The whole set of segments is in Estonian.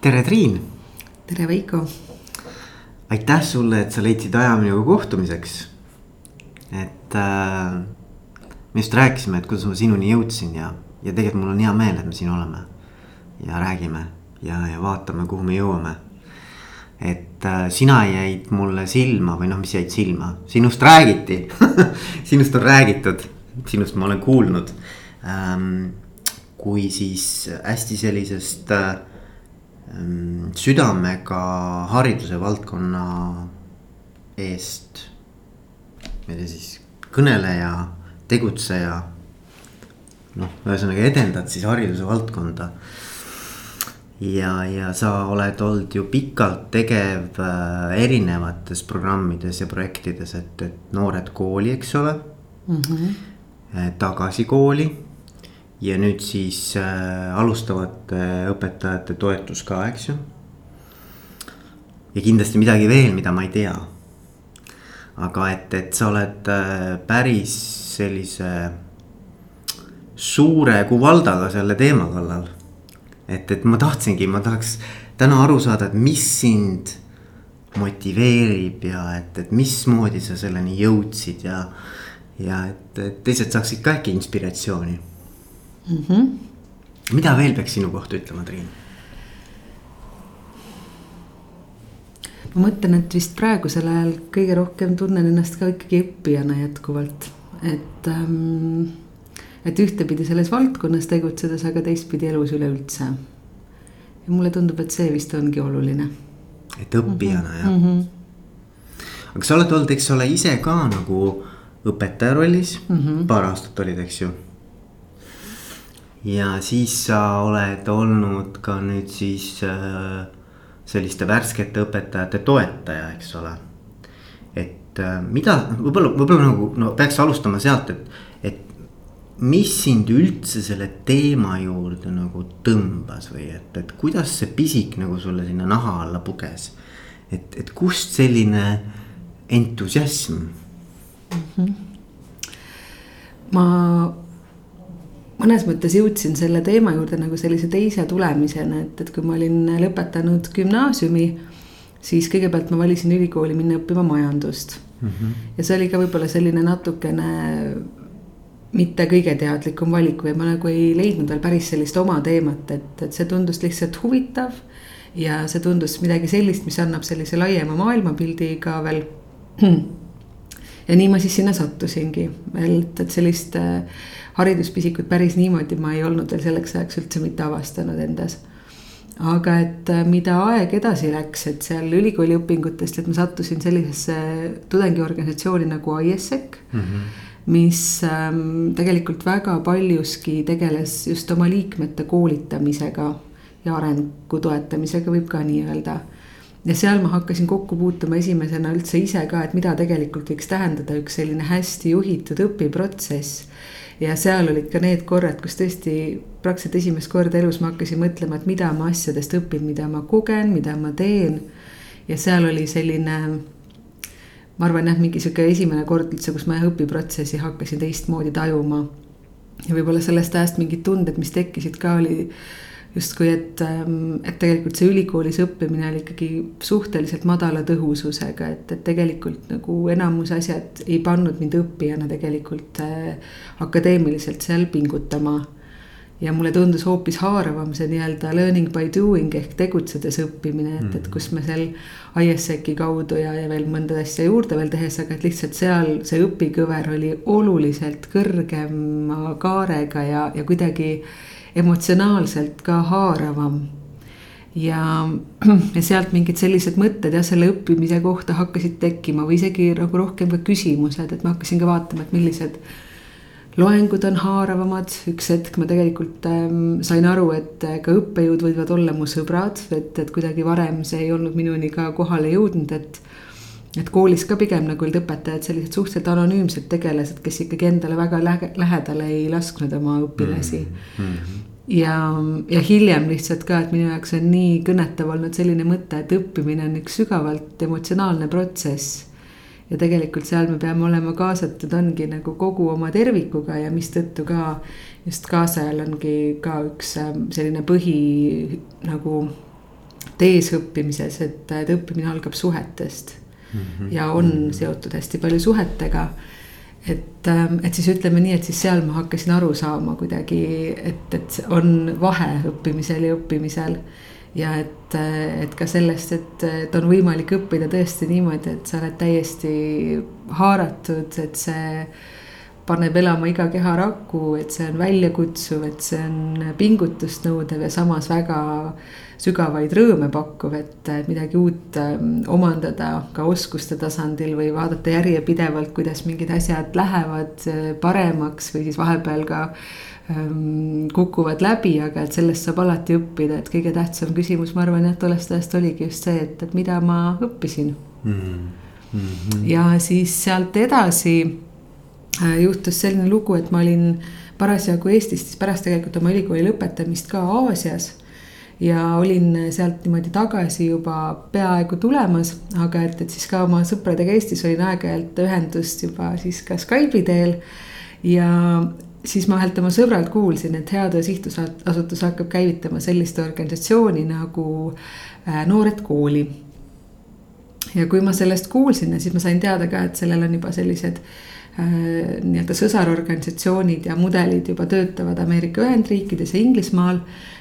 tere, Triin. tere, Veiko. aitäh sulle, et sa leidsid aja minuga kohtumiseks. et äh, me just rääkisime, et kuidas ma sinuni jõudsin ja, ja tegelikult mul on hea meel, et me siin oleme. ja räägime ja, ja vaatame, kuhu me jõuame. et äh, sina jäid mulle silma või noh, mis jäid silma, sinust räägiti sinust on räägitud, sinust ma olen kuulnud ähm,. kui siis hästi sellisest äh, südamega hariduse valdkonna eest. ma ei tea siis kõneleja, tegutseja. noh, ühesõnaga edendad siis hariduse valdkonda. ja, ja sa oled olnud ju pikalt tegev äh, erinevates programmides ja projektides, et, et noored kooli, eks ole mm. -hmm. tagasi kooli ja nüüd siis äh, alustavate õpetajate toetus ka, eks ju. ja kindlasti midagi veel, mida ma ei tea. aga et, et sa oled äh, päris sellise suure kuvaldaga selle teema kallal. et, et ma tahtsingi, ma tahaks täna aru saada, et mis sind motiveerib ja et, et mismoodi sa selleni jõudsid ja. ja et, et teised saaksid ka äkki inspiratsiooni mm. -hmm. mida veel peaks sinu kohta ütlema, Triin? ma mõtlen, et vist praegusel ajal kõige rohkem tunnen ennast ka ikkagi õppijana jätkuvalt, et ähm,. et ühtepidi selles valdkonnas tegutsedes, aga teistpidi elus üleüldse. ja mulle tundub, et see vist ongi oluline. et õppijana mm -hmm. jah mm. -hmm. aga sa oled olnud, eks ole, ise ka nagu õpetaja rollis mm, -hmm. paar aastat olid, eks ju ja siis sa oled olnud ka nüüd siis äh, selliste värskete õpetajate toetaja, eks ole. et äh, mida, võib-olla, võib-olla nagu no peaks alustama sealt, et, et mis sind üldse selle teema juurde nagu tõmbas või et, et kuidas see pisik nagu sulle sinna naha alla puges. et, et kust selline entusiasm mm? -hmm. ma mõnes mõttes jõudsin selle teema juurde nagu sellise teise tulemisena, et, et kui ma olin lõpetanud gümnaasiumi, siis kõigepealt ma valisin ülikooli minna õppima majandust mm. -hmm. ja see oli ka võib-olla selline natukene mitte kõige teadlikum valik või ma nagu ei leidnud veel päris sellist oma teemat, et, et see tundus lihtsalt huvitav. ja see tundus midagi sellist, mis annab sellise laiema maailmapildi ka veel. ja nii ma siis sinna sattusingi, et, et sellist hariduspisikut päris niimoodi ma ei olnud veel selleks ajaks üldse mitte avastanud endas. aga et äh, mida aeg edasi läks, et seal ülikooli õpingutest, et ma sattusin sellisesse tudengiorganisatsiooni nagu ISEC mm. -hmm mis ähm, tegelikult väga paljuski tegeles just oma liikmete koolitamisega ja arengu toetamisega, võib ka nii öelda ja seal ma hakkasin kokku puutuma esimesena üldse ise ka, et mida tegelikult võiks tähendada üks selline hästi juhitud õpiprotsess ja seal olid ka need korrad, kus tõesti praktiliselt esimest korda elus ma hakkasin mõtlema, et mida ma asjadest õpin, mida ma kogen, mida ma teen. ja seal oli selline, ma arvan jah, mingi sihuke esimene kord üldse, kus ma õpiprotsessi hakkasin teistmoodi tajuma. ja võib-olla sellest ajast mingid tunded, mis tekkisid ka, oli justkui, et, ähm, et tegelikult see ülikoolis õppimine oli ikkagi suhteliselt madala tõhususega, et, et tegelikult nagu enamus asjad ei pannud mind õppijana tegelikult äh, akadeemiliselt seal pingutama. ja mulle tundus hoopis haaravam see nii-öelda learning by doing ehk tegutsedes õppimine, et, et mm. kus me seal ISEC-i kaudu ja, ja veel mõnda asja juurde veel tehes, aga et lihtsalt seal see õpikõver oli oluliselt kõrgema kaarega ja, ja kuidagi emotsionaalselt ka haaravam. ja, ja sealt mingid sellised mõtted jah, selle õppimise kohta hakkasid tekkima või isegi nagu rohkem ka küsimused, et ma hakkasin ka vaatama, et millised loengud on haaravamad, üks hetk ma tegelikult ähm, sain aru, et äh, ka õppejõud võivad olla mu sõbrad, et, et kuidagi varem see ei olnud minuni ka kohale jõudnud, et et koolis ka pigem nagu olid õpetajad sellised suhteliselt anonüümsed tegelased, kes ikkagi endale väga lähe, lähedale ei lasknud oma õpilasi mm. -hmm. ja, ja hiljem lihtsalt ka, et minu jaoks on nii kõnetav olnud selline mõte, et õppimine on üks sügavalt emotsionaalne protsess. ja tegelikult seal me peame olema kaasatud, ongi nagu kogu oma tervikuga ja mistõttu ka just kaasajal ongi ka üks ähm, selline põhi nagu tees õppimises, et, et õppimine algab suhetest. Ja on seotud hästi palju suhetega. et, ähm, et siis ütleme nii, et siis seal ma hakkasin aru saama kuidagi, et, et on vahe õppimisel ja õppimisel ja et, et ka sellest, et, et on võimalik õppida tõesti niimoodi, et sa oled täiesti haaratud, et see paneb elama iga keharaku, et see on väljakutsuv, et see on pingutust nõudev ja samas väga sügavaid rõõme pakkuv, et midagi uut ähm, omandada ka oskuste tasandil või vaadata järjepidevalt, kuidas mingid asjad lähevad äh, paremaks või siis vahepeal ka ähm, kukuvad läbi, aga et sellest saab alati õppida, et kõige tähtsam küsimus, ma arvan, jah, tollest ajast oligi just see, et, et mida ma õppisin mm. -hmm. ja siis sealt edasi Äh, juhtus selline lugu, et ma olin parasjagu Eestis siis pärast tegelikult oma ülikooli lõpetamist ka Aasias. Ja olin sealt niimoodi tagasi juba peaaegu tulemas, aga et, et siis ka oma sõpradega Eestis olin aeg-ajalt ühendust juba siis ka Skype'i teel. ja siis ma ühelt oma sõbralt kuulsin, et Heatöö Sihtasutus hakkab käivitama sellist organisatsiooni nagu äh, Noored Kooli ja kui ma sellest kuulsin, siis ma sain teada ka, et sellel on juba sellised nii-öelda sõsarorganisatsioonid ja mudelid juba töötavad Ameerika Ühendriikides ja Inglismaal.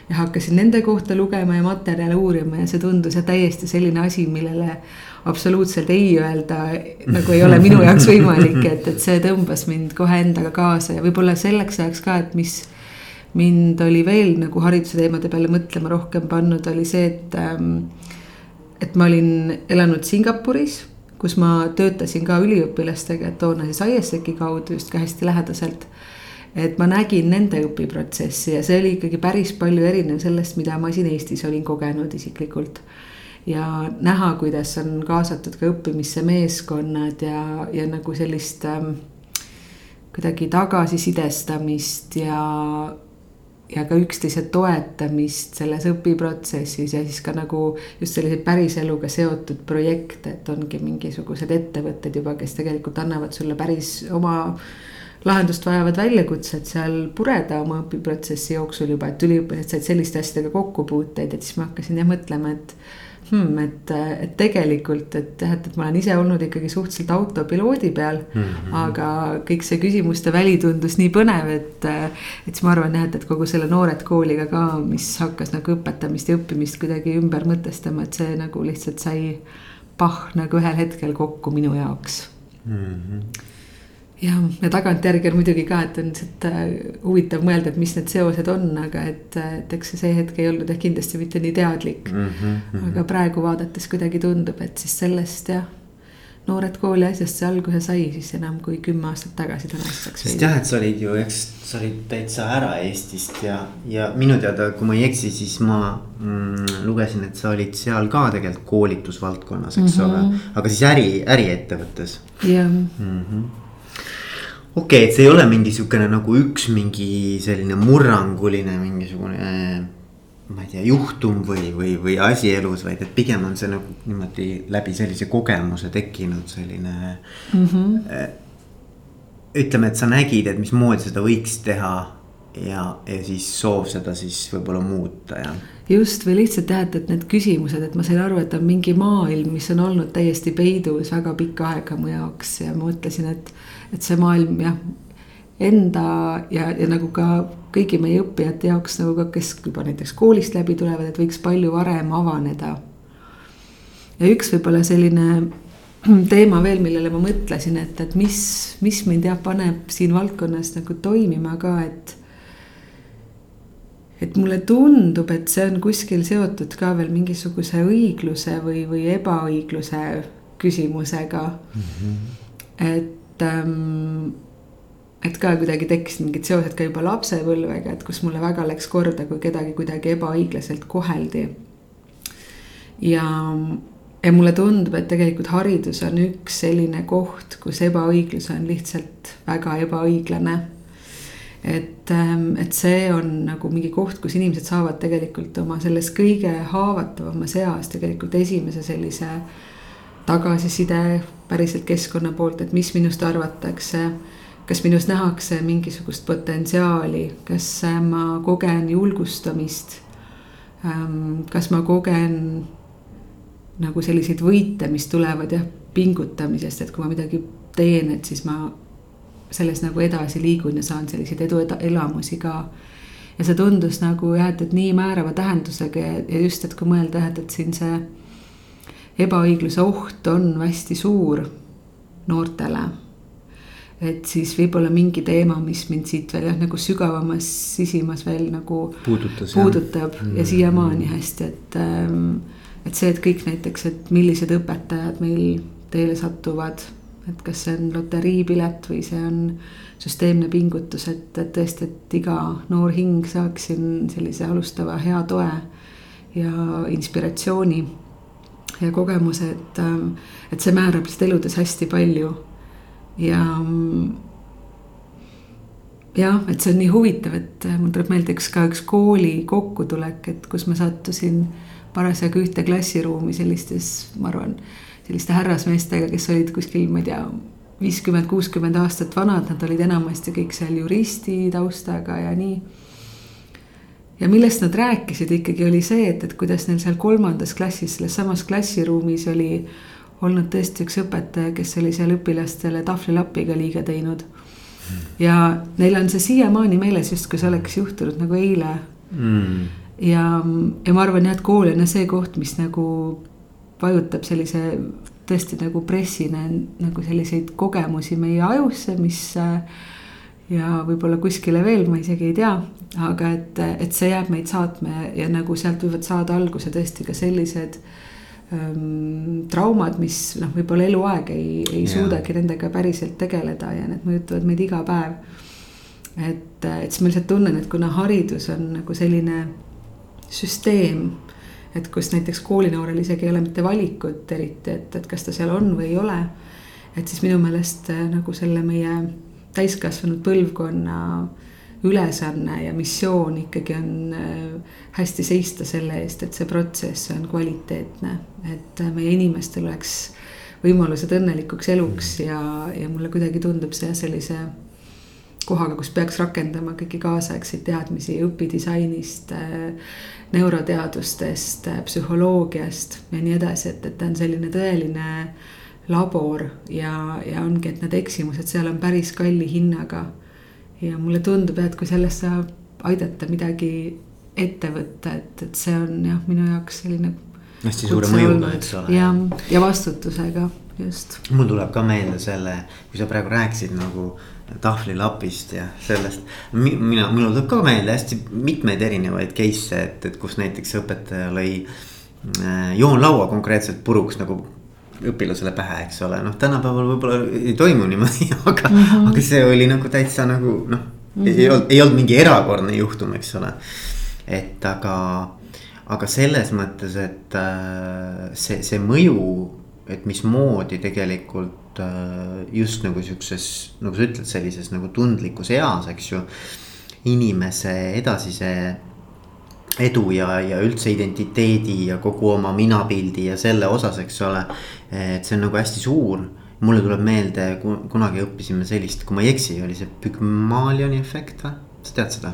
ja hakkasin nende kohta lugema ja materjale uurima ja see tundus ja täiesti selline asi, millele absoluutselt ei öelda nagu ei ole minu jaoks võimalik, et, et see tõmbas mind kohe endaga kaasa ja võib-olla selleks ajaks ka, et mis mind oli veel nagu hariduse teemade peale mõtlema rohkem pannud, oli see, et, ähm, et ma olin elanud Singapuris kus ma töötasin ka üliõpilastega, toona siis ISEC-i kaudu just ka hästi lähedaselt. et ma nägin nende õpiprotsessi ja see oli ikkagi päris palju erinev sellest, mida ma siin Eestis olin kogenud isiklikult. ja näha, kuidas on kaasatud ka õppimisse meeskonnad ja, ja nagu sellist ähm, kuidagi tagasisidestamist ja ja ka üksteise toetamist selles õpiprotsessis ja siis ka nagu just selliseid päriseluga seotud projekte, et ongi mingisugused ettevõtted juba, kes tegelikult annavad sulle päris oma lahendust vajavad väljakutsed seal pureda oma õpiprotsessi jooksul juba, et üliõpilased said selliste asjadega kokkupuuteid, et siis ma hakkasin jah mõtlema, et hmm,, et, et tegelikult, et jah, et, et ma olen ise olnud ikkagi suhteliselt autopiloodi peal mm. -hmm. aga kõik see küsimuste väli tundus nii põnev, et, et siis ma arvan jah, et, et kogu selle Noored Kooliga ka, mis hakkas nagu õpetamist ja õppimist kuidagi ümber mõtestama, et see nagu lihtsalt sai pah nagu ühel hetkel kokku minu jaoks mm. -hmm ja, ja tagantjärgi on muidugi ka, et on lihtsalt äh, huvitav mõelda, et mis need seosed on, aga et, et eks see hetk ei olnud jah kindlasti mitte nii teadlik mm. -hmm. aga praegu vaadates kuidagi tundub, et siis sellest jah noored kooli asjast see alguse sai siis enam kui kümme aastat tagasi tänaseks. sest jah, et sa olid ju, eks sa olid täitsa ära Eestist ja, ja minu teada, kui ma ei eksi, siis ma mm, lugesin, et sa olid seal ka tegelikult koolitusvaldkonnas, eks mm -hmm. ole. aga siis äri, äriettevõttes. jah mm -hmm okei okay,, et see ei ole mingi sihukene nagu üks mingi selline murranguline mingisugune. ma ei tea, juhtum või, või, või asi elus, vaid et pigem on see nagu niimoodi läbi sellise kogemuse tekkinud selline mm. -hmm. ütleme, et sa nägid, et mismoodi seda võiks teha ja, ja siis soov seda siis võib-olla muuta ja. just või lihtsalt jah, et, et need küsimused, et ma sain aru, et on mingi maailm, mis on olnud täiesti peidus väga pikka aega mu jaoks ja ma mõtlesin, et et see maailm jah, enda ja, ja nagu ka kõigi meie õppijate jaoks nagu ka, kes juba näiteks koolist läbi tulevad, et võiks palju varem avaneda. ja üks võib-olla selline teema veel, millele ma mõtlesin, et, et mis, mis mind jah, paneb siin valdkonnas nagu toimima ka, et et mulle tundub, et see on kuskil seotud ka veel mingisuguse õigluse või, või ebaõigluse küsimusega mm. -hmm. et et ähm, et ka kuidagi tekkisid mingid seosed ka juba lapsepõlvega, et kus mulle väga läks korda, kui kedagi kuidagi ebaõiglaselt koheldi. ja, ja mulle tundub, et tegelikult haridus on üks selline koht, kus ebaõiglus on lihtsalt väga ebaõiglane. et, ähm, et see on nagu mingi koht, kus inimesed saavad tegelikult oma selles kõige haavatavamas eas tegelikult esimese sellise tagasiside päriselt keskkonna poolt, et mis minust arvatakse. kas minus nähakse mingisugust potentsiaali, kas ma kogen julgustamist. ähm,. kas ma kogen nagu selliseid võite, mis tulevad jah, pingutamisest, et kui ma midagi teen, et siis ma selles nagu edasi liigun ja saan selliseid edu elamusi ka. ja see tundus nagu jah, et, et nii määrava tähendusega ja, just, et kui mõelda et, et siin see ebaõigluse oht on hästi suur noortele. et siis võib-olla mingi teema, mis mind siit veel jah, nagu sügavamas sisimas veel nagu Puudutas, puudutab jah. ja siiamaani hästi, et ähm, et see, et kõik näiteks, et millised õpetajad meil teele satuvad, et kas see on loteriipilet või see on süsteemne pingutus, et, et tõesti, et iga noor hing saaks siin sellise alustava hea toe ja inspiratsiooni ja kogemuse, et, et see määrab lihtsalt eludes hästi palju ja jah, et see on nii huvitav, et mul tuleb meelde üks ka üks kooli kokkutulek, et kus ma sattusin parasjagu ühte klassiruumi sellistes, ma arvan, selliste härrasmeestega, kes olid kuskil, ma ei tea, viiskümmend, kuuskümmend aastat vanad, nad olid enamasti kõik seal juristi taustaga ja nii. Ja millest nad rääkisid ikkagi oli see, et, et kuidas neil seal kolmandas klassis, selles samas klassiruumis oli olnud tõesti üks õpetaja, kes oli seal õpilastele tahvlilapiga liiga teinud. ja neil on see siiamaani meeles, justkui see oleks juhtunud nagu eile mm ja, ja ma arvan jah, et kool on jah see koht, mis nagu vajutab sellise tõesti nagu pressina nagu selliseid kogemusi meie ajusse, mis. Ja võib-olla kuskile veel, ma isegi ei tea, aga et, et see jääb meid saatma ja nagu sealt võivad saada alguse tõesti ka sellised ähm, traumad, mis noh, võib-olla eluaeg ei, ei yeah. suudagi nendega päriselt tegeleda ja need mõjutavad meid iga päev. et, et siis ma lihtsalt tunnen, et kuna haridus on nagu selline süsteem. et kus näiteks koolinoorel isegi ei ole mitte valikut eriti, et, et kas ta seal on või ei ole. et siis minu meelest äh, nagu selle meie täiskasvanud põlvkonna ülesanne ja missioon ikkagi on äh, hästi seista selle eest, et see protsess on kvaliteetne, et äh, meie inimestel oleks võimalused õnnelikuks eluks ja, ja mulle kuidagi tundub see sellise kohaga, kus peaks rakendama kõiki kaasaegseid teadmisi õpidisainist, äh, neuroteadustest, äh, psühholoogiast ja nii edasi, et, et ta on selline tõeline labor ja, ja ongi, et need eksimused seal on päris kalli hinnaga. ja mulle tundub jah, et kui sellest saab aidata midagi ette võtta, et, et see on jah, minu jaoks selline. hästi suure mõjuga, eks ole. jah, ja vastutusega, just. mul tuleb ka meelde selle, kui sa praegu rääkisid nagu tahvlilapist ja sellest. mina, minul tuleb ka meelde hästi mitmeid erinevaid case'e, et, et kus näiteks õpetaja lõi äh, joonlaua konkreetselt puruks nagu õpilasele pähe, eks ole, noh, tänapäeval võib-olla ei toimu niimoodi, aga mm, -hmm. aga see oli nagu täitsa nagu noh mm, -hmm. ei olnud, ei olnud mingi erakordne juhtum, eks ole. et aga, aga selles mõttes, et äh, see, see mõju, et mismoodi tegelikult Äh, just nagu sihukeses, nagu sa ütled, sellises nagu tundlikus eas, eks ju. inimese edasise edu ja, ja üldse identiteedi ja kogu oma minapildi ja selle osas, eks ole. et see on nagu hästi suur. mulle tuleb meelde, kunagi õppisime sellist, kui ma ei eksi, oli see Pygmalioni efekt või, sa tead seda?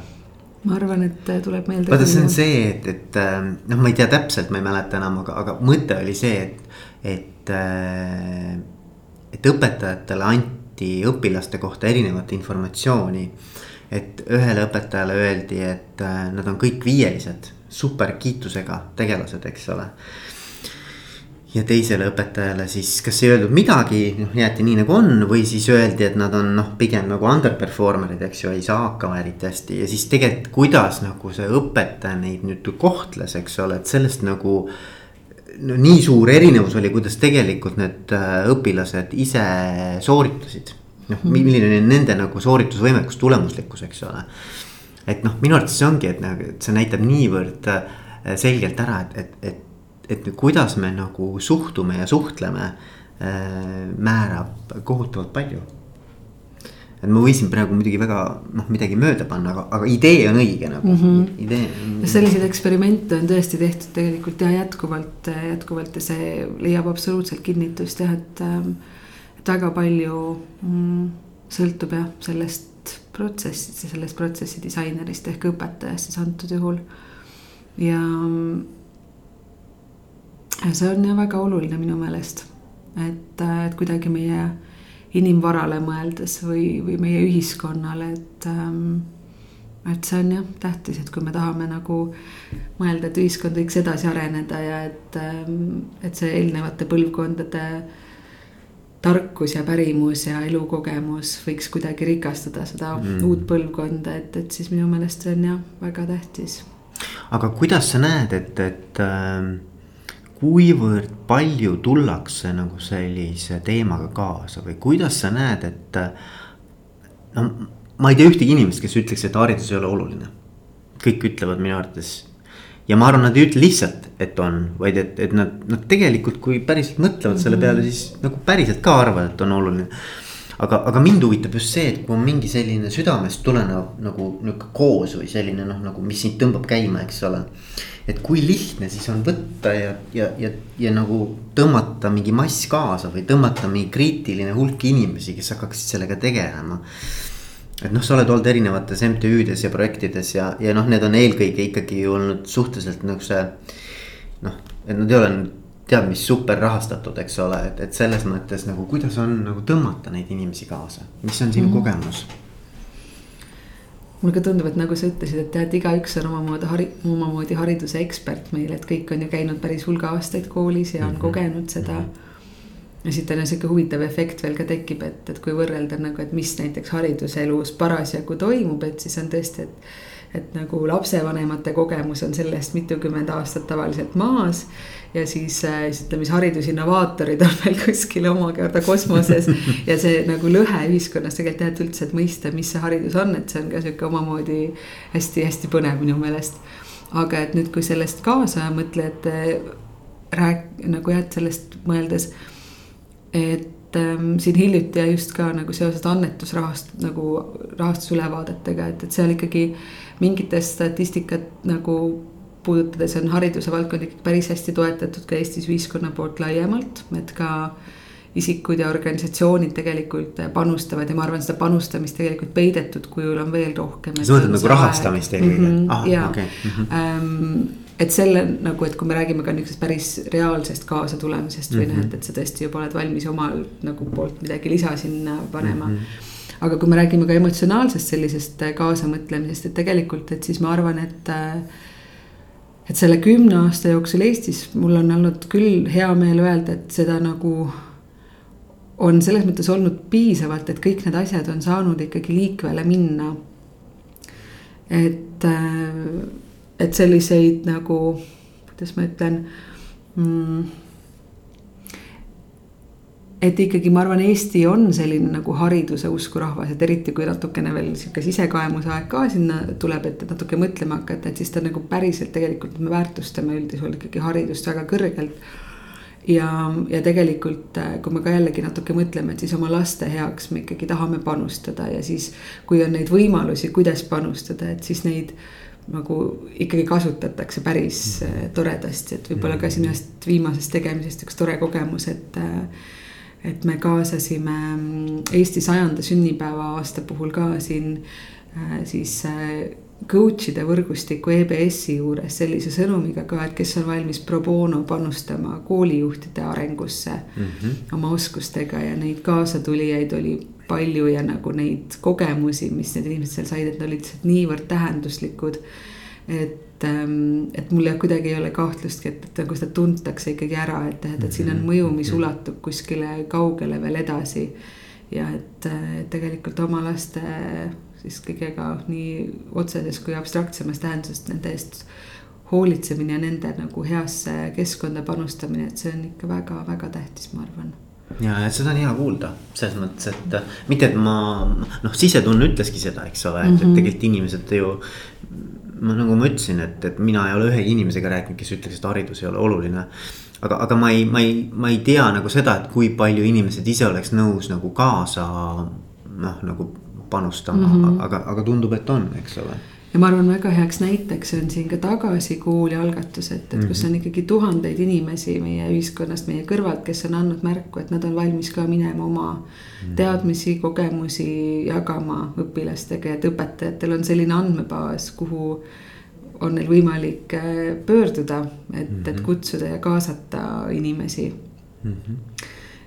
ma arvan, et tuleb meelde. vaata, see on see, et, et äh, noh, ma ei tea täpselt, ma ei mäleta enam, aga, aga mõte oli see, et, et äh, et õpetajatele anti õpilaste kohta erinevat informatsiooni. Et ühele õpetajale öeldi, et äh, nad on kõik viielised, super kiitusega tegelased, eks ole. ja teisele õpetajale siis kas ei öeldud midagi, noh jäeti nii nagu on või siis öeldi, et nad on noh, pigem nagu underperformer'id, eks ju, ei saa hakkama eriti hästi ja siis tegelikult, kuidas nagu see õpetaja neid nüüd kohtles, eks ole, et sellest nagu no nii suur erinevus oli, kuidas tegelikult need äh, õpilased ise sooritasid. Noh, milline oli nende nagu sooritusvõimekus, tulemuslikkus, eks ole. et noh, minu arvates see ongi, et nagu, et see näitab niivõrd äh, selgelt ära, et, et, et, et kuidas me nagu suhtume ja suhtleme äh,. määrab kohutavalt palju et ma võisin praegu muidugi väga noh, midagi mööda panna, aga, aga idee on õige nagu mm, -hmm. idee on.... selliseid eksperimente on tõesti tehtud tegelikult ja jätkuvalt, jätkuvalt ja see leiab absoluutselt kinnitust jah, et. Ähm, et väga palju mm, sõltub jah sellest protsessist ja sellest protsessi disainerist ehk õpetajast siis antud juhul. ja. see on jah väga oluline minu meelest, et, et kuidagi meie inimvarale mõeldes või, või meie ühiskonnale, et ähm, et see on jah tähtis, et kui me tahame nagu mõelda, et ühiskond võiks edasi areneda ja et, ähm, et see eelnevate põlvkondade tarkus ja pärimus ja elukogemus võiks kuidagi rikastada seda mm. uut põlvkonda, et, et siis minu meelest see on jah, väga tähtis. aga kuidas sa näed, et, et äh, kuivõrd palju tullakse nagu sellise teemaga kaasa või kuidas sa näed, et no ma ei tea ühtegi inimest, kes ütleks, et haridus ei ole oluline. kõik ütlevad minu arvates. Ja ma arvan, nad ei ütle lihtsalt, et on, vaid et, et nad, nad tegelikult, kui päriselt mõtlevad selle peale, mhm. siis nagu päriselt ka arvavad, et on oluline. aga, aga mind huvitab just see, et kui on mingi selline südamest tulenev nagu nihuke koos või selline noh, nagu mis sind tõmbab käima, eks ole. et kui lihtne siis on võtta ja, ja, ja, ja nagu tõmmata mingi mass kaasa või tõmmata mingi kriitiline hulk inimesi, kes hakkaksid sellega tegelema et noh, sa oled olnud erinevates MTÜ-des ja projektides ja, ja noh, need on eelkõige ikkagi olnud suhteliselt see. noh, et nad ei ole tead mis super rahastatud, eks ole, et, et selles mõttes nagu kuidas on nagu tõmmata neid inimesi kaasa, mis on sinu mm -hmm. kogemus? mulle ka tundub, et nagu sa ütlesid, et tead, igaüks on omamoodi hari-, omamoodi hariduse ekspert meil, et kõik on ju käinud päris hulga aastaid koolis ja on mm -hmm. kogenud seda mm. -hmm ja siit on sihuke huvitav efekt veel ka tekib, et, et kui võrrelda nagu, et mis näiteks hariduselus parasjagu toimub, et siis on tõesti, et. et nagu lapsevanemate kogemus on sellest mitukümmend aastat tavaliselt maas. ja siis, äh, siis ütleme, siis haridusinnovaatorid on veel kuskil omakorda kosmoses. ja see nagu lõhe ühiskonnas tegelikult jah, et üldse, et mõista, mis see haridus on, et see on ka sihuke omamoodi hästi-hästi põnev minu meelest. aga et nüüd, kui sellest kaasa mõtlejate rääk-, nagu jah, et sellest mõeldes et ähm, siin hiljuti ja just ka nagu seoses annetusrahast nagu rahastusülevaadetega, et, et seal ikkagi mingitest statistikat nagu puudutades on hariduse valdkond ikkagi päris hästi toetatud ka Eestis ühiskonna poolt laiemalt, et ka isikud ja organisatsioonid tegelikult panustavad ja ma arvan, seda panustamist tegelikult peidetud kujul on veel rohkem. sa mõtled nagu rahastamist eelkõige mm -hmm,? ah, jaa okay. mm, -hmm. et selle nagu, et kui me räägime ka niisugusest päris reaalsest kaasatulemisest või mm -hmm. noh, et, et sa tõesti juba oled valmis omal nagu poolt midagi lisa sinna panema mm. -hmm aga kui me räägime ka emotsionaalsest sellisest kaasamõtlemisest, et tegelikult, et siis ma arvan, et. et selle kümne aasta jooksul Eestis mul on olnud küll hea meel öelda, et seda nagu. On selles mõttes olnud piisavalt, et kõik need asjad on saanud ikkagi liikvele minna. et et selliseid nagu, kuidas ma ütlen mm,. et ikkagi ma arvan, Eesti on selline nagu hariduse usku rahvas, et eriti kui natukene veel sihuke sisekaemuse aeg ka sinna tuleb, et natuke mõtlema hakata, et siis ta nagu päriselt tegelikult me väärtustame üldjuhul ikkagi haridust väga kõrgelt ja, ja tegelikult, kui me ka jällegi natuke mõtleme, et siis oma laste heaks me ikkagi tahame panustada ja siis. kui on neid võimalusi, kuidas panustada, et siis neid nagu ikkagi kasutatakse päris mm. toredasti, et võib-olla ka siin ühest viimasest tegemisest üks tore kogemus, et. Äh, et me kaasasime mm, Eesti sajanda sünnipäeva aasta puhul ka siin äh, siis coach'ide võrgustiku EBS-i juures sellise sõnumiga ka, et kes on valmis pro bono panustama koolijuhtide arengusse mm. -hmm. oma oskustega ja neid kaasatulijaid oli palju ja nagu neid kogemusi, mis need inimesed seal said, et need olid lihtsalt niivõrd tähenduslikud. et, ähm, et mul jah, kuidagi ei ole kahtlustki, et, et nagu seda tuntakse ikkagi ära, et, et, et siin on mhm. mõju, mis mhm. ulatub kuskile kaugele veel edasi. ja et, et tegelikult oma laste siis kõigega nii otseses kui abstraktsemas tähenduses nende eest hoolitsemine ja nende nagu heasse keskkonda panustamine, et see on ikka väga-väga tähtis, ma arvan ja, et seda on hea kuulda, selles mõttes, et mitte, et ma noh, sisetunne ütleski seda, eks ole, et mm, -hmm. tegelikult inimesed ju. ma nagu ma ütlesin, et, et mina ei ole ühegi inimesega rääkinud, kes ütleks, et haridus ei ole oluline. aga, aga ma ei, ma ei, ma ei tea nagu seda, et kui palju inimesed ise oleks nõus nagu kaasa noh, nagu panustama mm, -hmm. aga, aga tundub, et on, eks ole ja ma arvan, väga heaks näiteks on siin ka Tagasi kooli algatus, et, et kus mhm. on ikkagi tuhandeid inimesi meie ühiskonnast, meie kõrvalt, kes on andnud märku, et nad on valmis ka minema oma mhm. teadmisi, kogemusi jagama õpilastega, et õpetajatel on selline andmebaas, kuhu on neil võimalik äh, pöörduda, et mm, -hmm. et Mhm. kutsuda ja kaasata inimesi mm. -hmm.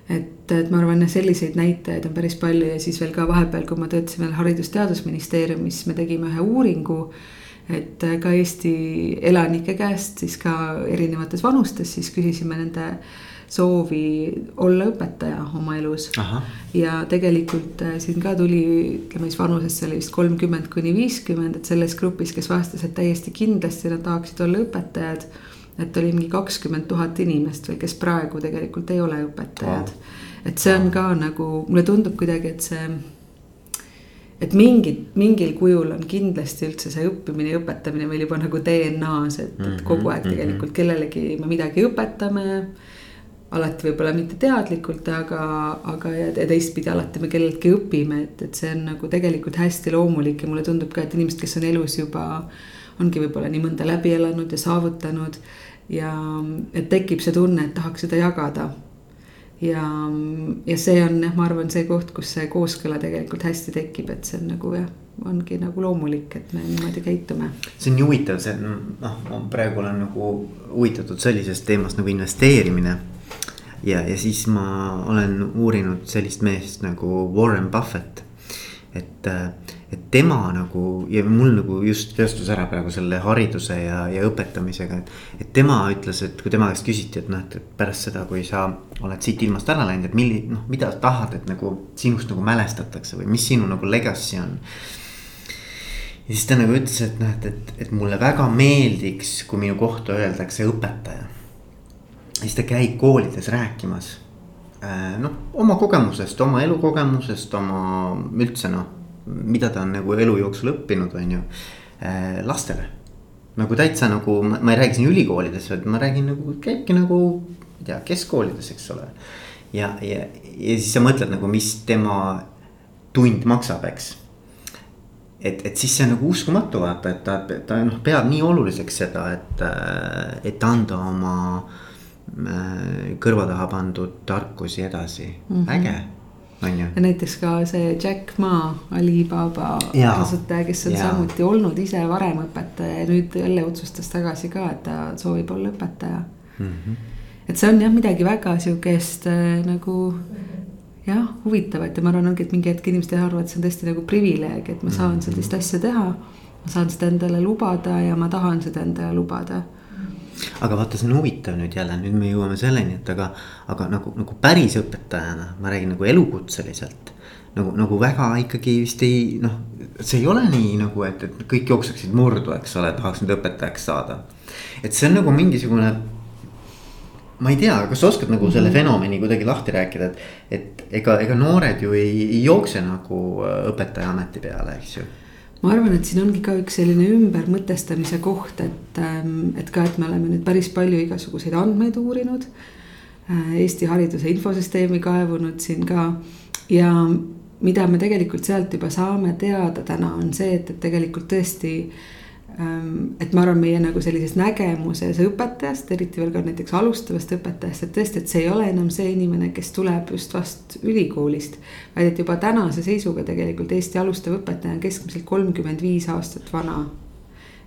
Et, et ma arvan, et selliseid näitajaid on päris palju ja siis veel ka vahepeal, kui ma töötasin veel Haridus-Teadusministeeriumis, me tegime ühe uuringu. et ka Eesti elanike käest siis ka erinevates vanustes siis küsisime nende soovi olla õpetaja oma elus. ja tegelikult äh, siin ka tuli, ütleme siis vanusesse oli vist kolmkümmend kuni viiskümmend, et selles grupis, kes vastas, et täiesti kindlasti nad tahaksid olla õpetajad. Et oli mingi kakskümmend tuhat inimest või kes praegu tegelikult ei ole õpetajad. et see on ka nagu, mulle tundub kuidagi, et see et mingid, mingil kujul on kindlasti üldse see õppimine ja õpetamine meil juba nagu DNA-s, et, et kogu aeg tegelikult kellelegi me midagi õpetame alati võib-olla mitte teadlikult, aga, aga ja teistpidi alati me kelleltki õpime, et, et see on nagu tegelikult hästi loomulik ja mulle tundub ka, et inimesed, kes on elus juba. ongi võib-olla nii mõnda läbi elanud ja saavutanud ja et tekib see tunne, et tahaks seda jagada. ja, ja see on jah, ma arvan, see koht, kus see kooskõla tegelikult hästi tekib, et see on nagu jah ongi nagu loomulik, et me niimoodi käitume. see on nii huvitav, see noh, ma praegu olen nagu huvitatud sellisest teemast nagu investeerimine ja, ja siis ma olen uurinud sellist meest nagu Warren Buffett. et, et tema nagu ja mul nagu just tõstus ära praegu selle hariduse ja, ja õpetamisega, et. et tema ütles, et kui tema käest küsiti, et noh, et pärast seda, kui sa oled siit ilmast ära läinud, et milli-, noh, mida tahad, et nagu sinust nagu mälestatakse või mis sinu nagu legacy on ja siis ta nagu ütles, et noh, et, et, et mulle väga meeldiks, kui minu kohta öeldakse õpetaja siis ta käib koolides rääkimas noh, oma kogemusest, oma elukogemusest, oma üldse noh, mida ta on nagu elu jooksul õppinud, on ju, lastele. nagu täitsa nagu, ma ei räägi siin ülikoolides, vaid ma räägin nagu, käibki nagu, ma ei tea, keskkoolides, eks ole. ja, ja, ja siis sa mõtled nagu, mis tema tund maksab, eks. et, et siis see on nagu uskumatu vaata, et ta, ta noh, peab nii oluliseks seda, et, et anda oma kõrva taha pandud tarkusi edasi mm, -hmm. äge. Ja näiteks ka see Jack Ma, Alibaba kasutaja, kes on ja. samuti olnud ise varem õpetaja ja nüüd jälle otsustas tagasi ka, et ta soovib olla õpetaja mm. -hmm. et see on jah, midagi väga sihukest äh, nagu jah, huvitavat ja ma arvan, ongi, et mingi hetk inimesed arvavad, et see on tõesti nagu privileeg, et ma saan mm -hmm. sellist asja teha. ma saan seda endale lubada ja ma tahan seda endale lubada aga vaata, see on huvitav nüüd jälle, nüüd me jõuame selleni, et aga, aga nagu, nagu päris õpetajana, ma räägin nagu elukutseliselt. nagu, nagu väga ikkagi vist ei noh, see ei ole nii nagu, et, et kõik jookseksid murdu, eks ole, tahaks nüüd õpetajaks saada. et see on nagu mingisugune. ma ei tea, kas sa oskad nagu selle -hmm. fenomeni kuidagi lahti rääkida, et, et ega, ega noored ju ei, ei jookse nagu õpetaja ameti peale, eks ju ma arvan, et siin ongi ka üks selline ümbermõtestamise koht, et, et ka, et me oleme nüüd päris palju igasuguseid andmeid uurinud. Eesti hariduse infosüsteemi kaevunud siin ka ja mida me tegelikult sealt juba saame teada täna on see, et, et tegelikult tõesti et ma arvan, meie nagu sellises nägemuses õpetajast, eriti veel ka näiteks alustavast õpetajast, et tõesti, et see ei ole enam see inimene, kes tuleb just vast ülikoolist. vaid et juba tänase seisuga tegelikult Eesti alustav õpetaja on keskmiselt kolmkümmend viis aastat vana.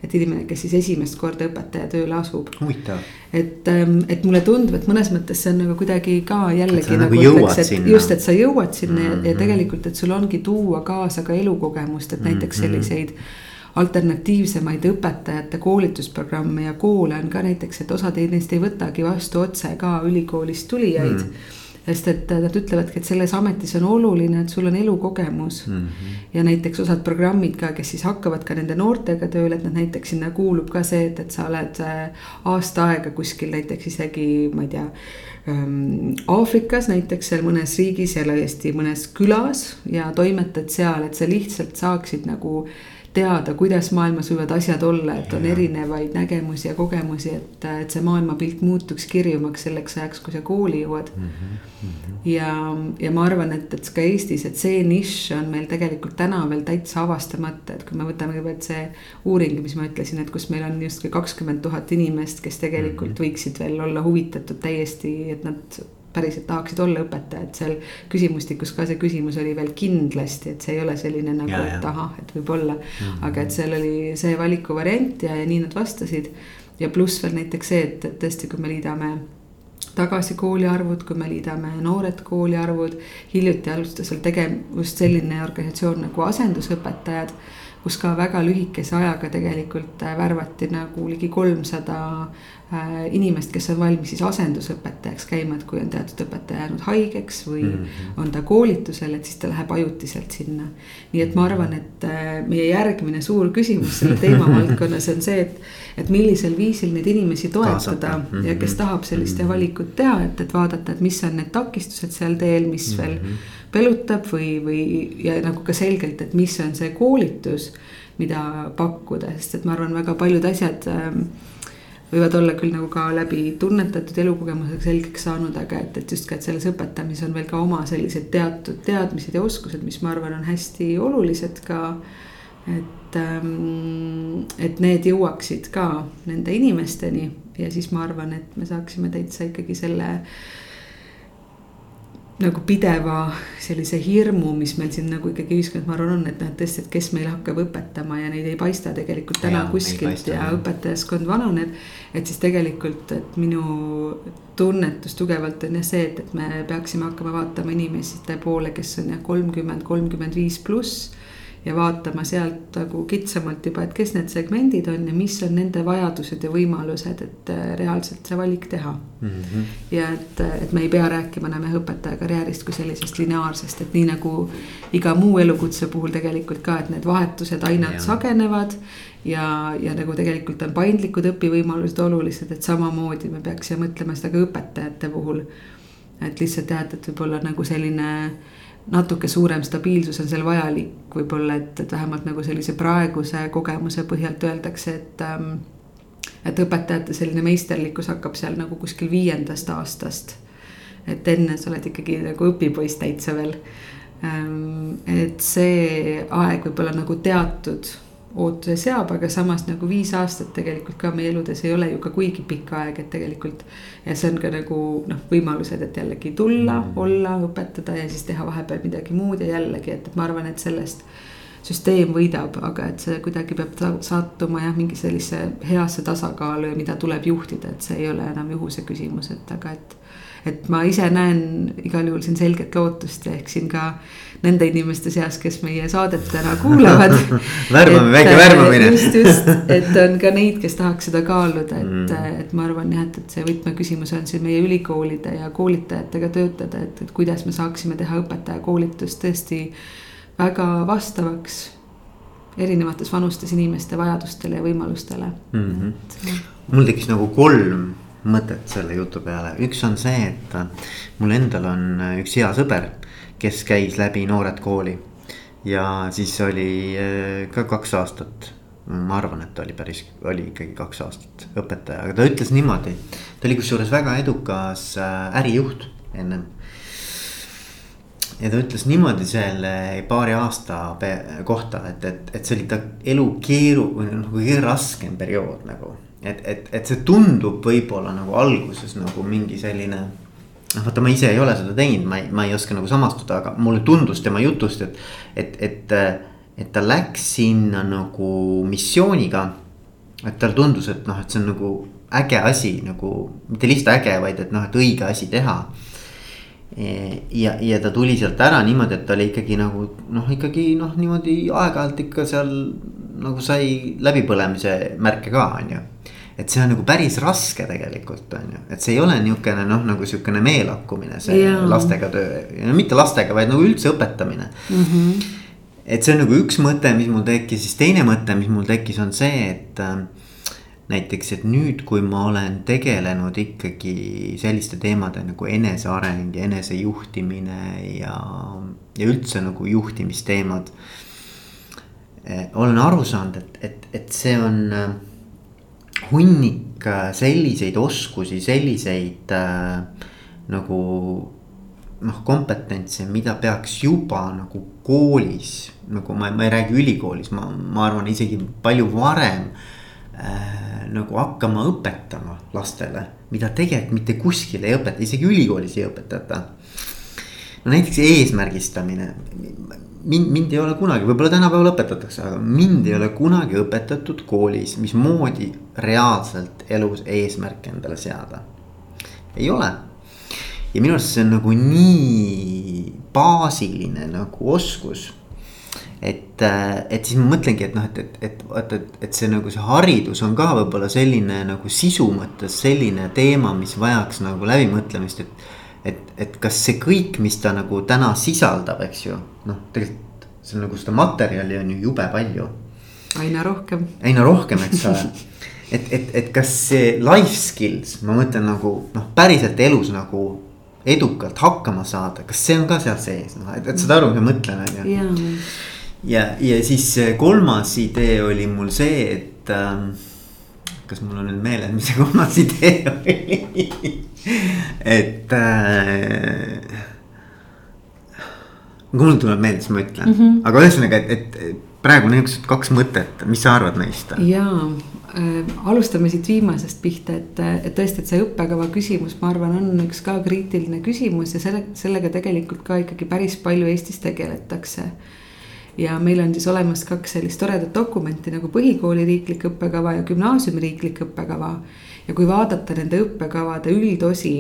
et inimene, kes siis esimest korda õpetaja tööle asub. et, et mulle tundub, et mõnes mõttes see on nagu kuidagi ka jällegi nagu, nagu ütleks, et sinna. just, et sa jõuad sinna mm -hmm. ja tegelikult, et sul ongi tuua kaasa ka elukogemust, et näiteks selliseid mm -hmm alternatiivsemaid õpetajate koolitusprogramme ja koole on ka näiteks, et osad neist ei võtagi vastu otse ka ülikoolist tulijaid mm sest et nad ütlevadki, et selles ametis on oluline, et sul on elukogemus mm. -hmm. ja näiteks osad programmid ka, kes siis hakkavad ka nende noortega tööle, et nad näiteks sinna kuulub ka see, et, et sa oled äh, aasta aega kuskil näiteks isegi, ma ei tea ähm, Aafrikas näiteks seal mõnes riigis ja Eesti mõnes külas ja toimetad seal, et sa lihtsalt saaksid nagu teada, kuidas maailmas võivad asjad olla, et on ja. erinevaid nägemusi ja kogemusi, et, et see maailmapilt muutuks kirjumaks selleks ajaks, kui sa kooli jõuad mm. -hmm. ja, ja ma arvan, et, et ka Eestis, et see nišš on meil tegelikult täna veel täitsa avastamata, et kui me võtame kõigepealt see uuring, mis ma ütlesin, et kus meil on justkui kakskümmend tuhat inimest, kes tegelikult mm -hmm. võiksid veel olla huvitatud täiesti, et nad päriselt tahaksid olla õpetajad, seal küsimustikus ka see küsimus oli veel kindlasti, et see ei ole selline nagu, et ahah, et võib-olla mm. -hmm. aga et seal oli see valikuvariant ja, ja nii nad vastasid. ja pluss veel näiteks see, et, et tõesti, kui me liidame tagasi kooliarvud, kui me liidame noored kooliarvud. hiljuti alustas seal tegevust selline organisatsioon nagu asendusõpetajad kus ka väga lühikese ajaga tegelikult äh, värvati nagu ligi kolmsada äh, inimest, kes on valmis siis asendusõpetajaks käima, et kui on teatud õpetaja jäänud haigeks või mm -hmm. on ta koolitusel, et siis ta läheb ajutiselt sinna. nii et ma arvan, et äh, meie järgmine suur küsimus selle teemavaldkonnas on see, et, et millisel viisil neid inimesi toetada mm -hmm. ja kes tahab selliste mhm. valikut teha, et, et vaadata, et mis on need takistused seal teel, mis mm -hmm. veel pelutab või, või ja nagu ka selgelt, et mis on see koolitus, mida pakkuda, sest et ma arvan, väga paljud asjad ähm, võivad olla küll nagu ka läbi tunnetatud elukogemusega selgeks saanud, aga et, et just ka, et selles õpetamises on veel ka oma sellised teatud teadmised ja oskused, mis ma arvan, on hästi olulised ka. et, ähm, et need jõuaksid ka nende inimesteni ja siis ma arvan, et me saaksime täitsa ikkagi selle nagu pideva sellise hirmu, mis meil siin nagu ikkagi ühiskonnas, ma arvan, on, et noh, et tõesti, et kes meil hakkab õpetama ja neid ei paista tegelikult täna ja, kuskilt ja õpetajaskond vananeb. et siis tegelikult, et minu tunnetus tugevalt on jah see, et, et me peaksime hakkama vaatama inimeste poole, kes on jah, kolmkümmend, kolmkümmend viis pluss ja vaatama sealt nagu kitsamalt juba, et kes need segmendid on ja mis on nende vajadused ja võimalused, et äh, reaalselt see valik teha mm. -hmm. ja et, et me ei pea rääkima enam jah õpetaja karjäärist kui sellisest lineaarsest, et nii nagu iga muu elukutse puhul tegelikult ka, et need vahetused aina sagenevad. ja, ja nagu tegelikult on paindlikud õpivõimalused olulised, et samamoodi me peaksime mõtlema seda ka õpetajate puhul. et lihtsalt jah, et, et võib-olla nagu selline natuke suurem stabiilsus on seal vajalik, võib-olla, et, et vähemalt nagu sellise praeguse kogemuse põhjalt öeldakse, et ähm,. et õpetajate selline meisterlikkus hakkab seal nagu kuskil viiendast aastast. et enne sa oled ikkagi nagu õpipoiss täitsa veel ähm,. et see aeg võib-olla nagu teatud ootuse seab, aga samas nagu viis aastat tegelikult ka meie eludes ei ole ju ka kuigi pikk aeg, et tegelikult. ja see on ka nagu noh, võimalused, et jällegi tulla mm., olla, õpetada ja siis teha vahepeal midagi muud ja jällegi, et ma arvan, et sellest. süsteem võidab, aga et see kuidagi peab sattuma jah, mingi sellise heasse tasakaalu ja mida tuleb juhtida, et see ei ole enam juhuse küsimus, et aga et et ma ise näen igal juhul siin selget lootust ja ehk siin ka nende inimeste seas, kes meie saadet täna kuulavad värbame, väike värbamine just, just, et on ka neid, kes tahaks seda kaaluda, et mm., et ma arvan jah, et, et see võtmeküsimus on siin meie ülikoolide ja koolitajatega töötada, et, et kuidas me saaksime teha õpetajakoolitust tõesti väga vastavaks erinevates vanustes inimeste vajadustele ja võimalustele mm. -hmm. mul tekkis nagu kolm mõtet selle jutu peale, üks on see, et mul endal on üks hea sõber, kes käis läbi Noored Kooli. ja siis oli äh, ka kaks aastat, ma arvan, et oli päris, oli ikkagi kaks aastat õpetaja, aga ta ütles niimoodi. ta oli kusjuures väga edukas äh, ärijuht ennem ja ta ütles niimoodi selle paari aasta kohta, et, et, et see oli ta elu keeru või noh, kõige raskem periood nagu et, et, et see tundub võib-olla nagu alguses nagu mingi selline. noh, vaata, ma ise ei ole seda teinud, ma ei, ma ei oska nagu samastuda, aga mulle tundus tema jutust, et, et, et, et ta läks sinna nagu missiooniga. et talle tundus, et noh, et see on nagu äge asi nagu, mitte lihtsalt äge, vaid et noh, et õige asi teha ja, ja ta tuli sealt ära niimoodi, et ta oli ikkagi nagu noh, ikkagi noh, niimoodi aeg-ajalt ikka seal nagu sai läbipõlemise märke ka, on ju et see on nagu päris raske tegelikult on ju, et see ei ole niisugune noh, nagu sihukene meelakkumine, see yeah. lastega töö, no mitte lastega, vaid nagu üldse õpetamine mm. -hmm. et see on nagu üks mõte, mis mul tekkis, siis teine mõte, mis mul tekkis, on see, et äh, näiteks, et nüüd, kui ma olen tegelenud ikkagi selliste teemade nagu eneseareng ja enesejuhtimine ja, ja üldse nagu juhtimisteemad. Eh, olen aru saanud, et, et, et see on äh, hunnik selliseid oskusi, selliseid äh, nagu noh, kompetentse, mida peaks juba nagu koolis, nagu ma, ma ei räägi ülikoolis, ma, ma arvan isegi palju varem äh, nagu hakkama õpetama lastele. mida tegelikult mitte kuskil ei õpeta, isegi ülikoolis ei õpetata. no näiteks eesmärgistamine. Mind, mind ei ole kunagi, võib-olla tänapäeval õpetatakse, aga mind ei ole kunagi õpetatud koolis, mismoodi reaalselt elus eesmärke endale seada. ei ole. ja minu arust see on nagu nii baasiline nagu oskus et, et siis ma mõtlengi, et noh, et, et, et vaata, et, et see nagu see haridus on ka võib-olla selline nagu sisu mõttes selline teema, mis vajaks nagu läbimõtlemist, et. Et, et kas see kõik, mis ta nagu täna sisaldab, eks ju, noh, tegelikult see on nagu seda materjali on ju jube palju. aina rohkem. aina rohkem, eks ole. Et, et, et kas see life skills, ma mõtlen nagu noh, päriselt elus nagu edukalt hakkama saada, kas see on ka seal sees, noh, et, et saad aru, mis ma mõtlen, on ju. Ja, ja siis kolmas idee oli mul see, et äh, kas mul on nüüd meeles, mis see kolmas idee oli et äh,. kui mul tuleb meelde, siis ma ütlen mm, -hmm. aga ühesõnaga, et, et praegu niisugused kaks mõtet, mis sa arvad neist? jaa äh,, alustame siit viimasest pihta, et, et tõesti, et see õppekava küsimus, ma arvan, on üks ka kriitiline küsimus ja selle, sellega tegelikult ka ikkagi päris palju Eestis tegeletakse ja meil on siis olemas kaks sellist toredat dokumenti nagu põhikooli riiklik õppekava ja gümnaasiumi riiklik õppekava. Ja kui vaadata nende õppekavade üldosi,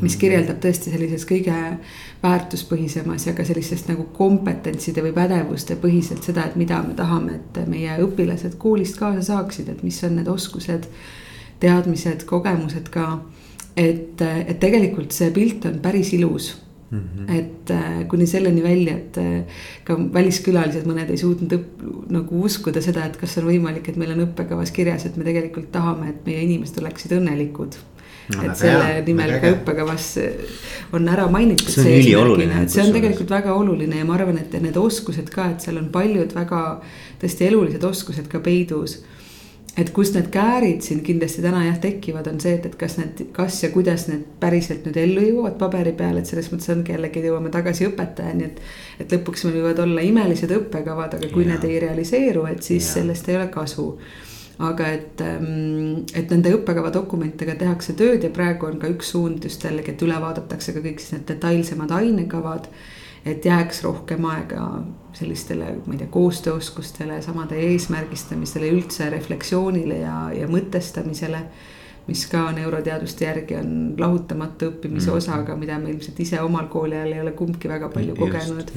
mis kirjeldab tõesti sellises kõige väärtuspõhisemas ja ka sellisest nagu kompetentside või pädevuste põhiselt seda, et mida me tahame, et meie õpilased koolist kaasa saaksid, et mis on need oskused, teadmised, kogemused ka. et, et tegelikult see pilt on päris ilus Mm -hmm. et äh, kuni selleni välja, et äh, ka väliskülalised, mõned ei suutnud õpp, nagu uskuda seda, et kas on võimalik, et meil on õppekavas kirjas, et me tegelikult tahame, et meie inimesed oleksid õnnelikud no,. et selle hea, nimel ka õppekavas on ära mainitud. see on ülioluline. see on tegelikult väga oluline ja ma arvan, et need oskused ka, et seal on paljud väga tõesti elulised oskused ka peidus et kust need käärid siin kindlasti täna jah tekivad, on see, et, et kas need, kas ja kuidas need päriselt nüüd ellu jõuavad paberi peal, et selles mõttes ongi jällegi jõuame tagasi õpetajani, et. et lõpuks meil võivad olla imelised õppekavad, aga kui ja. need ei realiseeru, et siis ja. sellest ei ole kasu aga et, ähm, et nende õppekava dokumentidega tehakse tööd ja praegu on ka üks suund just jällegi, et üle vaadatakse ka kõik siis need detailsemad ainekavad et jääks rohkem aega sellistele, ma ei tea, koostööoskustele, samade eesmärgistamisele, üldse refleksioonile ja, ja mõtestamisele. Mis ka neuroteaduste järgi on lahutamatu õppimise mm. osa, aga mida me ilmselt ise omal kooli ajal ei ole kumbki väga palju just, kogenud.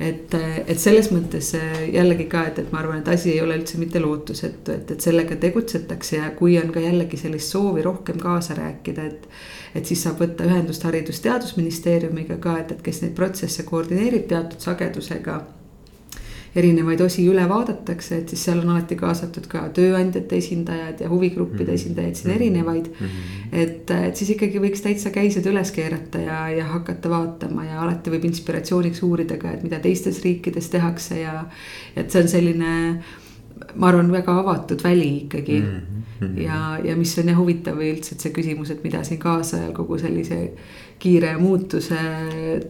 et, et selles mõttes jällegi ka, et, et ma arvan, et asi ei ole üldse mitte lootusetu, et, et sellega tegutsetakse ja kui on ka jällegi sellist soovi rohkem kaasa rääkida, et et siis saab võtta ühendust Haridus-Teadusministeeriumiga ka, et, et kes neid protsesse koordineerib teatud sagedusega erinevaid osi üle vaadatakse, et siis seal on alati kaasatud ka tööandjate esindajad ja huvigruppide mhm. esindajaid siin mhm. erinevaid mm. -hmm. et, et siis ikkagi võiks täitsa käised üles keerata ja, ja hakata vaatama ja alati võib inspiratsiooniks uurida ka, et mida teistes riikides tehakse ja. et see on selline ma arvan, väga avatud väli ikkagi mm. -hmm. ja, ja mis on jah huvitav või üldse, et see küsimus, et mida siin kaasajal kogu sellise kiire muutuse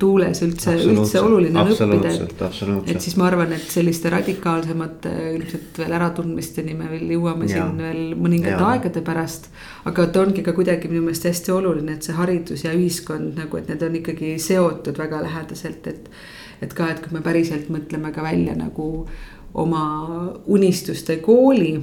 tuules üldse, üldse oluline on õppida. et, et siis ma arvan, et selliste radikaalsemate ilmselt veel äratundmisteni me veel jõuame ja. siin veel mõningate aegade pärast. aga et ongi ka kuidagi minu meelest hästi oluline, et see haridus ja ühiskond nagu, et need on ikkagi seotud väga lähedaselt, et. et ka, et kui me päriselt mõtleme ka välja nagu oma unistuste kooli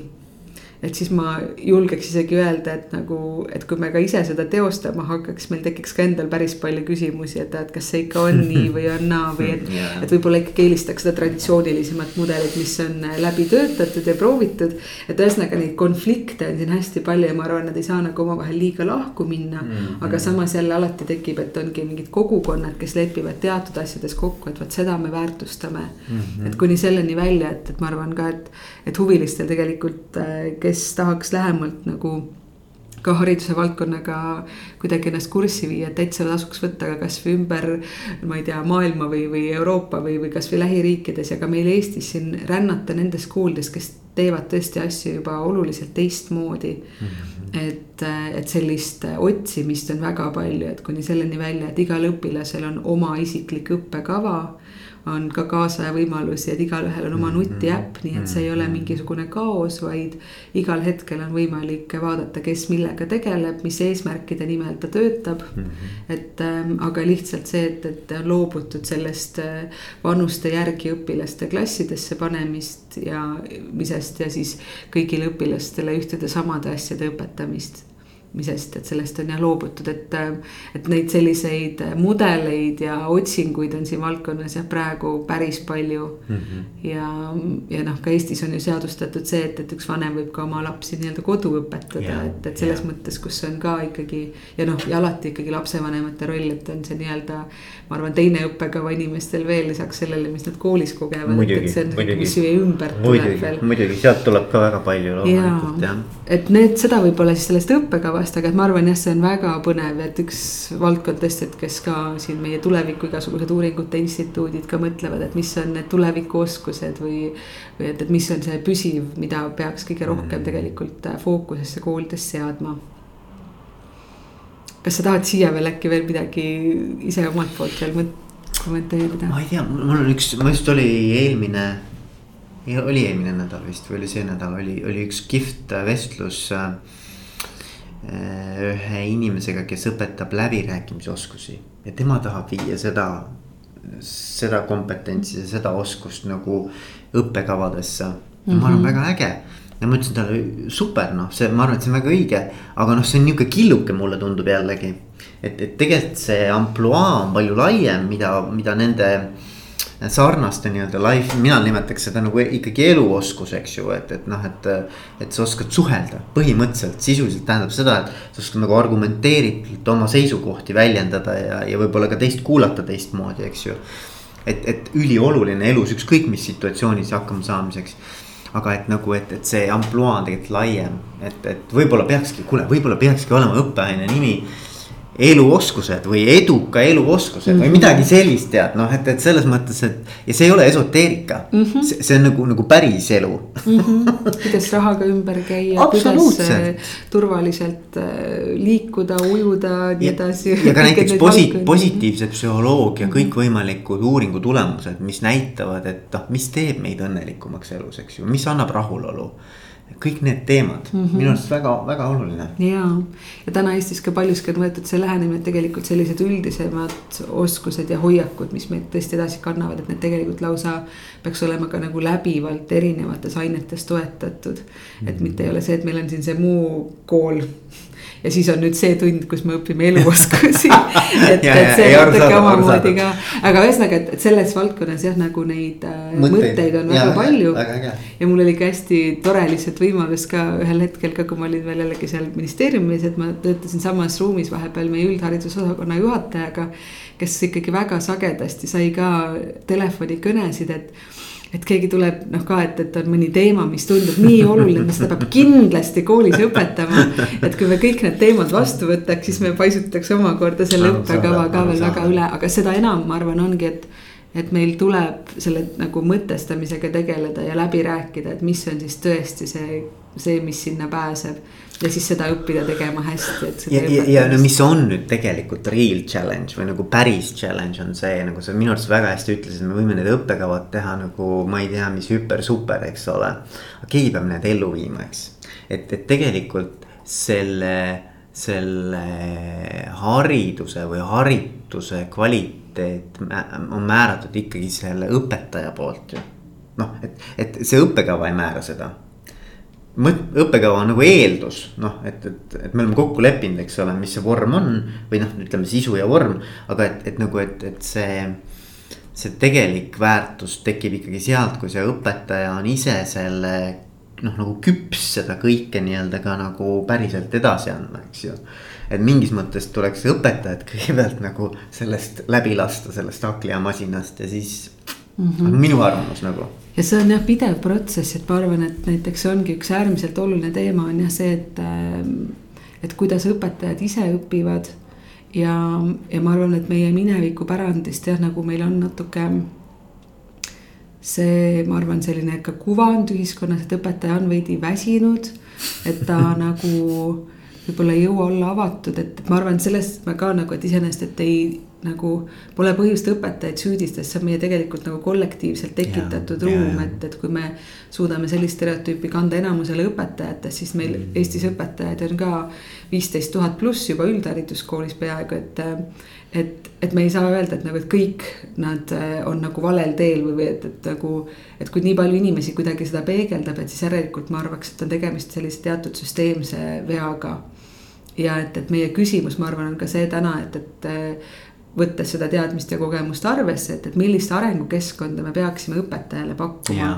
et siis ma julgeks isegi öelda, et nagu, et kui me ka ise seda teostama hakkaks, meil tekiks ka endal päris palju küsimusi, et, et kas see ikka on nii või on naa või et et võib-olla ikkagi eelistaks seda traditsioonilisemat mudelit, mis on läbi töötatud ja proovitud. et ühesõnaga neid konflikte on siin hästi palju ja ma arvan, nad ei saa nagu omavahel liiga lahku minna mm. -hmm. aga samas jälle alati tekib, et ongi mingid kogukonnad, kes lepivad teatud asjades kokku, et vot seda me väärtustame mm. -hmm. et kuni selleni välja, et, et ma arvan ka, et, et huvilistel tegelikult äh, kes tahaks lähemalt nagu ka hariduse valdkonnaga kuidagi ennast kurssi viia, et täitsa tasuks võtta ka kasvõi ümber. ma ei tea, maailma või, või Euroopa või, või kasvõi lähiriikides ja ka meil Eestis siin rännata nendes koolides, kes teevad tõesti asju juba oluliselt teistmoodi mm. -hmm. et, et sellist otsimist on väga palju, et kuni selleni välja, et igal õpilasel on oma isiklik õppekava on ka kaasaja võimalusi, et igalühel on oma nutiäpp, nii et see ei ole mingisugune kaos, vaid igal hetkel on võimalik vaadata, kes millega tegeleb, mis eesmärkide nimel ta töötab mm. -hmm. et ähm, aga lihtsalt see, et, et on loobutud sellest äh, vanuste järgi õpilaste klassidesse panemist ja misest ja siis kõigile õpilastele ühtede samade asjade õpetamist misest, et sellest on jah loobutud, et, et neid selliseid mudeleid ja otsinguid on siin valdkonnas jah praegu päris palju mm. -hmm. ja, ja noh, ka Eestis on ju seadustatud see, et, et üks vanem võib ka oma lapsi nii-öelda kodu õpetada yeah., et, et selles yeah. mõttes, kus on ka ikkagi. ja noh, ja alati ikkagi lapsevanemate roll, et on see nii-öelda, ma arvan, teine õppekava inimestel veel lisaks sellele, mis nad koolis kogevad, ümber tuleb veel. muidugi, sealt tuleb ka väga palju loomulikult jah. et need, seda võib-olla siis sellest õppekavast päevast, aga et ma arvan jah, see on väga põnev, et üks valdkond tõesti, et kes ka siin meie tuleviku igasugused uuringute instituudid ka mõtlevad, et mis on need tulevikuoskused või. või et, et mis on see püsiv, mida peaks kõige rohkem tegelikult äh, fookusesse koolides seadma. kas sa tahad siia veel äkki veel midagi ise omalt poolt veel kommenteerida? ma ei tea, mul on üks, mul just oli eelmine oli eelmine nädal vist või oli see nädal oli, oli üks kihvt vestlus Äh, ühe inimesega, kes õpetab läbirääkimisoskusi ja tema tahab viia seda, seda kompetentsi ja seda oskust nagu õppekavadesse mm. -hmm. ma arvan, mhm. väga äge ja ma ütlesin talle super, noh, see, ma arvan, et see on väga õige, aga noh, see on nihuke killuke, mulle tundub jällegi. et, et tegelikult see ampluaa on palju laiem, mida, mida nende sarnaste nii-öelda life, mina nimetaks seda nagu ikkagi eluoskus, eks ju, et, et noh, et. et sa oskad suhelda, põhimõtteliselt sisuliselt tähendab seda, et sa oskad nagu argumenteeritult oma seisukohti väljendada ja, ja võib-olla ka teist kuulata teistmoodi, eks ju. et, et ülioluline elus ükskõik mis situatsioonis hakkama saamiseks aga et nagu, et, et see ampluaa on tegelikult laiem, et, et võib-olla peakski, kuule, võib-olla peakski olema õppeaine nimi eluoskused või eduka eluoskused mm -hmm. või mhm. midagi sellist tead, noh, et, et selles mõttes, et. ja see ei ole esoteerika mm, -hmm. see, see on nagu, nagu päris elu mm. -hmm. kuidas rahaga ümber käia, kuidas äh, turvaliselt äh, liikuda, ujuda, nii edasi. ja ka näiteks posi-, positiivse psühholoogia -hmm. kõikvõimalikud uuringu tulemused, mis näitavad, et noh, mis teeb meid õnnelikumaks elus, eks ju, mis annab rahulolu kõik need teemad mm -hmm. minu arust väga-väga oluline. ja, ja täna Eestis ka paljuski on võetud see lähenemine, et tegelikult sellised üldisemad oskused ja hoiakud, mis meid tõesti edasi kannavad, et need tegelikult lausa. peaks olema ka nagu läbivalt erinevates ainetes toetatud mm, -hmm. et mitte ei ole see, et meil on siin see muu kool ja siis on nüüd see tund, kus me õpime eluoskusi et, et see natuke omamoodi ka, aga ühesõnaga, et, et selles valdkonnas jah, nagu neid äh, mõtteid, mõtteid on väga ja, palju. ja mul oli ka hästi tore lihtsalt võimalus ka ühel hetkel ka, kui ma olin veel jällegi seal ministeeriumis, et ma töötasin samas ruumis vahepeal meie üldharidusosakonna juhatajaga. kes ikkagi väga sagedasti sai ka telefonikõnesid, et et keegi tuleb noh ka, et, et on mõni teema, mis tundub nii oluline, et seda peab kindlasti koolis õpetama. et kui me kõik need teemad vastu võtaks, siis me paisutaks omakorda selle õppekava ka veel väga üle, aga seda enam, ma arvan, ongi, et. et meil tuleb selle nagu mõtestamisega tegeleda ja läbi rääkida, et mis on siis tõesti see, see, mis sinna pääseb ja siis seda õppida tegema hästi, et. ja, ja, ja no mis on nüüd tegelikult real challenge või nagu päris challenge on see, nagu sa minu arust väga hästi ütlesid, me võime need õppekavad teha nagu ma ei tea, mis hüper-super, eks ole. aga keegi peab need ellu viima, eks, et, et tegelikult selle, selle hariduse või harituse kvaliteet on määratud ikkagi selle õpetaja poolt ju. noh, et, et see õppekava ei määra seda õppekava on nagu eeldus, noh, et, et, et me oleme kokku leppinud, eks ole, mis see vorm on või noh, ütleme sisu ja vorm, aga et, et nagu, et, et see. see tegelik väärtus tekib ikkagi sealt, kui see õpetaja on ise selle noh, nagu küps seda kõike nii-öelda ka nagu päriselt edasi andma, eks ju. et mingis mõttes tuleks õpetajad kõigepealt nagu sellest läbi lasta, sellest hakkliamasinast ja siis mm. -hmm. minu arvamus nagu ja see on jah pidev protsess, et ma arvan, et näiteks ongi üks äärmiselt oluline teema on jah see, et. Ähm, et kuidas õpetajad ise õpivad ja, ja ma arvan, et meie minevikupärandist jah, nagu meil on natuke. see, ma arvan, selline ka kuvand ühiskonnas, et õpetaja on veidi väsinud, et ta nagu võib-olla ei jõua olla avatud, et ma arvan, sellest ma ka nagu, et iseenesest, et ei nagu pole põhjust õpetajaid süüdistada, see on meie tegelikult nagu kollektiivselt tekitatud ja, ruum, et, et kui me suudame sellist stereotüüpi kanda enamusele õpetajatest, siis meil mm. Eestis õpetajaid on ka viisteist tuhat pluss juba üldhariduskoolis peaaegu, et. et, et me ei saa öelda, et nagu, et kõik nad äh, on nagu valel teel või, või et, et nagu. et kui nii palju inimesi kuidagi seda peegeldab, et siis järelikult ma arvaks, et on tegemist sellise teatud süsteemse veaga ja et, et meie küsimus, ma arvan, on ka see täna, et, et võttes seda teadmist ja kogemust arvesse, et, et millist arengukeskkonda me peaksime õpetajale pakkuma.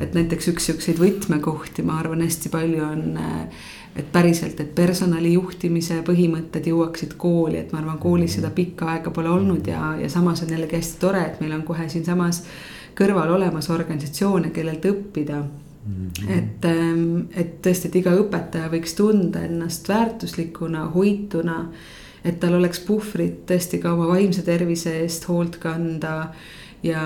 et näiteks üks siukseid võtmekohti, ma arvan, hästi palju on. et päriselt, et personali juhtimise põhimõtted jõuaksid kooli, et ma arvan, koolis seda pikka aega pole olnud ja, ja samas on jällegi hästi tore, et meil on kohe siinsamas kõrval olemas organisatsioone, kellelt õppida Mm -hmm. et, et tõesti, et iga õpetaja võiks tunda ennast väärtuslikuna, hoituna et tal oleks puhvrit tõesti ka oma vaimse tervise eest hoolt kanda ja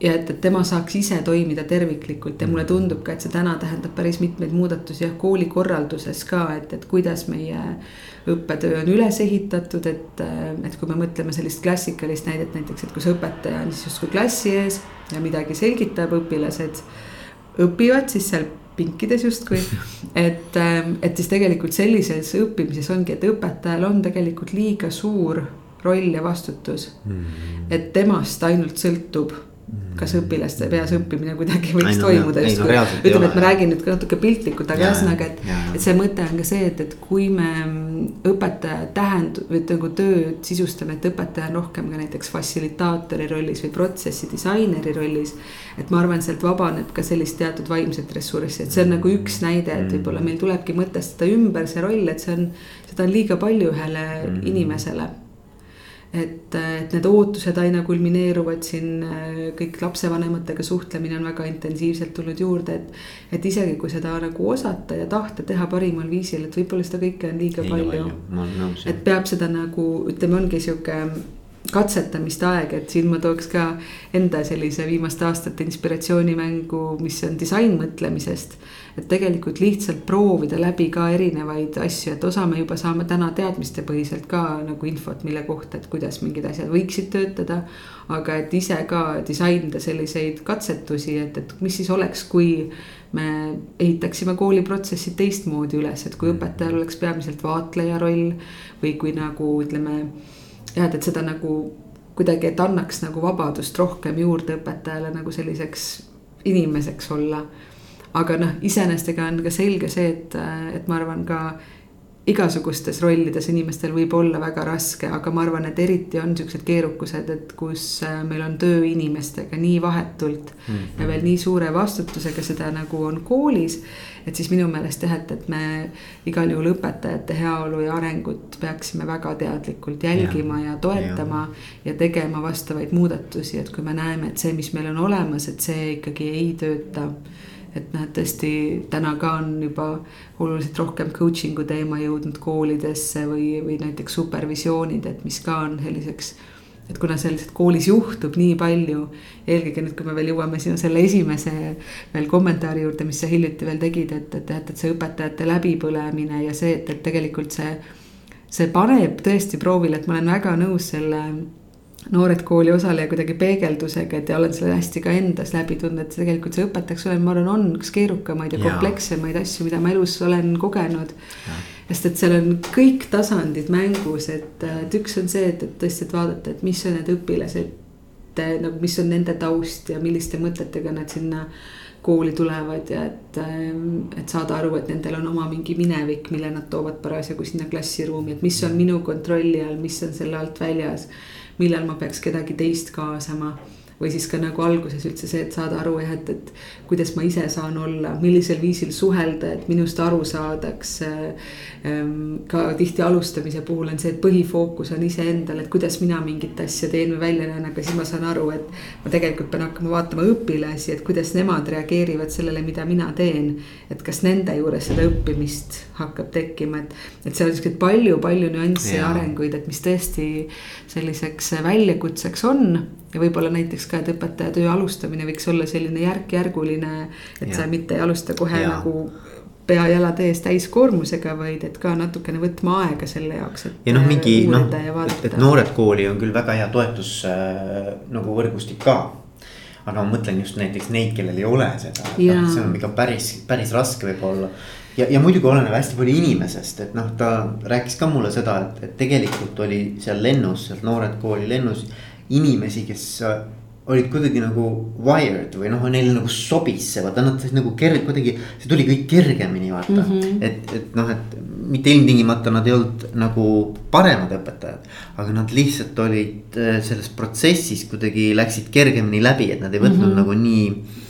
ja et, et tema saaks ise toimida terviklikult. Ja mulle tundub ka, et see täna tähendab päris mitmeid muudatusi jah, koolikorralduses ka, et, et kuidas meie õppetöö on üles ehitatud, et, et kui me mõtleme sellist klassikalist näidet näiteks, et kus õpetaja on siis justkui klassi ees ja midagi selgitab, õpilased õpivad siis seal pinkides justkui. et, ähm, et siis tegelikult sellises õppimises ongi, et õpetajal on tegelikult liiga suur roll ja vastutus mm. et temast ainult sõltub kas õpilaste peas õppimine kuidagi võiks no, toimuda just no, ütleme, et ma räägin nüüd ka natuke piltlikult, aga ühesõnaga, et. et see mõte on ka see, et, et kui me õpetaja tähend- või nagu tööd sisustame, et õpetaja on rohkem ka näiteks fassilitaatori rollis või protsessi disaineri rollis. et ma arvan, sealt vabaneb ka sellist teatud vaimset ressurssi, et see on nagu üks näide, et võib-olla meil tulebki mõtestada ümber see roll, et see on, seda on liiga palju ühele mm -hmm. inimesele et, et need ootused aina kulmineeruvad siin, kõik lapsevanematega suhtlemine on väga intensiivselt tulnud juurde, et. et isegi kui seda nagu osata ja tahta teha parimal viisil, et võib-olla seda kõike on liiga, liiga palju, palju.. et peab seda nagu ütleme, ongi sihuke katsetamiste aeg, et siin ma tooks ka enda sellise viimaste aastate inspiratsioonimängu, mis on disainmõtlemisest. et tegelikult lihtsalt proovida läbi ka erinevaid asju, et osa me juba saame täna teadmistepõhiselt ka nagu infot, mille kohta, et kuidas mingid asjad võiksid töötada. aga et ise ka disainida selliseid katsetusi, et, et mis siis oleks, kui me ehitaksime kooliprotsessi teistmoodi üles, et kui õpetajal oleks peamiselt vaatleja roll või kui nagu ütleme jah, et, et seda nagu kuidagi, et annaks nagu vabadust rohkem juurde õpetajale nagu selliseks inimeseks olla. aga noh, iseenesest ega on ka selge see, et, et ma arvan ka igasugustes rollides inimestel võib olla väga raske, aga ma arvan, et eriti on siuksed keerukused, et kus äh, meil on töö inimestega nii vahetult mm. -hmm. ja veel nii suure vastutusega, seda nagu on koolis. et siis minu meelest jah, et, et me igal juhul õpetajate heaolu ja arengut peaksime väga teadlikult jälgima ja, ja toetama. Ja. ja tegema vastavaid muudatusi, et kui me näeme, et see, mis meil on olemas, et see ikkagi ei tööta et noh, et tõesti täna ka on juba oluliselt rohkem coaching'u teema jõudnud koolidesse või, või näiteks supervisioonid, et mis ka on selliseks. et kuna seal lihtsalt koolis juhtub nii palju, eelkõige nüüd, kui me veel jõuame sinu selle esimese veel kommentaari juurde, mis sa hiljuti veel tegid, et, et, et, et see õpetajate läbipõlemine ja see, et, et tegelikult see. see paneb tõesti proovile, et ma olen väga nõus selle noored kooli osaleja kuidagi peegeldusega, et ja olen selle hästi ka endas läbi tundnud, et tegelikult see õpetajaks olemine, ma arvan, on üks keerukamaid ja, ja komplekssemaid asju, mida ma elus olen kogenud. sest et seal on kõik tasandid mängus, et, et üks on see, et, et tõesti, et vaadata, et mis on need õpilased. nagu, mis on nende taust ja milliste mõtetega nad sinna kooli tulevad ja et, et saada aru, et nendel on oma mingi minevik, mille nad toovad parasjagu sinna klassiruumi, et mis on minu kontrolli all, mis on selle alt väljas millal ma peaks kedagi teist kaasama või siis ka nagu alguses üldse see, et saada aru jah, et, et kuidas ma ise saan olla, millisel viisil suhelda, et minust aru saadaks. Ehm, ka tihti alustamise puhul on see, et põhifookus on iseendal, et kuidas mina mingit asja teen või välja näen, aga siis ma saan aru, et. ma tegelikult pean hakkama vaatama õpilasi, et kuidas nemad reageerivad sellele, mida mina teen. et kas nende juures seda õppimist hakkab tekkima, et, et seal on siukseid palju-palju nüansse ja arenguid, et mis tõesti selliseks väljakutseks on ja võib-olla näiteks ka, et õpetaja töö alustamine võiks olla selline järk-järguline. et ja. sa mitte ei alusta kohe ja. nagu pea-jalad ees täiskoormusega, vaid et ka natukene võtma aega selle jaoks, et. ja noh, mingi noh, et, et noored kooli on küll väga hea toetus äh, nagu võrgustik ka. aga ma mõtlen just näiteks neid, kellel ei ole seda, et noh, see on ikka päris, päris raske võib-olla ja, ja muidugi oleneb hästi palju inimesest, et noh, ta rääkis ka mulle seda, et, et tegelikult oli seal lennus, seal Noored Kooli lennus inimesi, kes olid kuidagi nagu wired või noh, neile nagu sobis see, vaata nad said nagu kerge, kuidagi. see tuli kõik kergemini vaata mm, -hmm. et, et noh, et mitte ilmtingimata nad ei olnud nagu paremad õpetajad. aga nad lihtsalt olid äh, selles protsessis kuidagi läksid kergemini läbi, et nad ei võtnud mm -hmm. nagu nii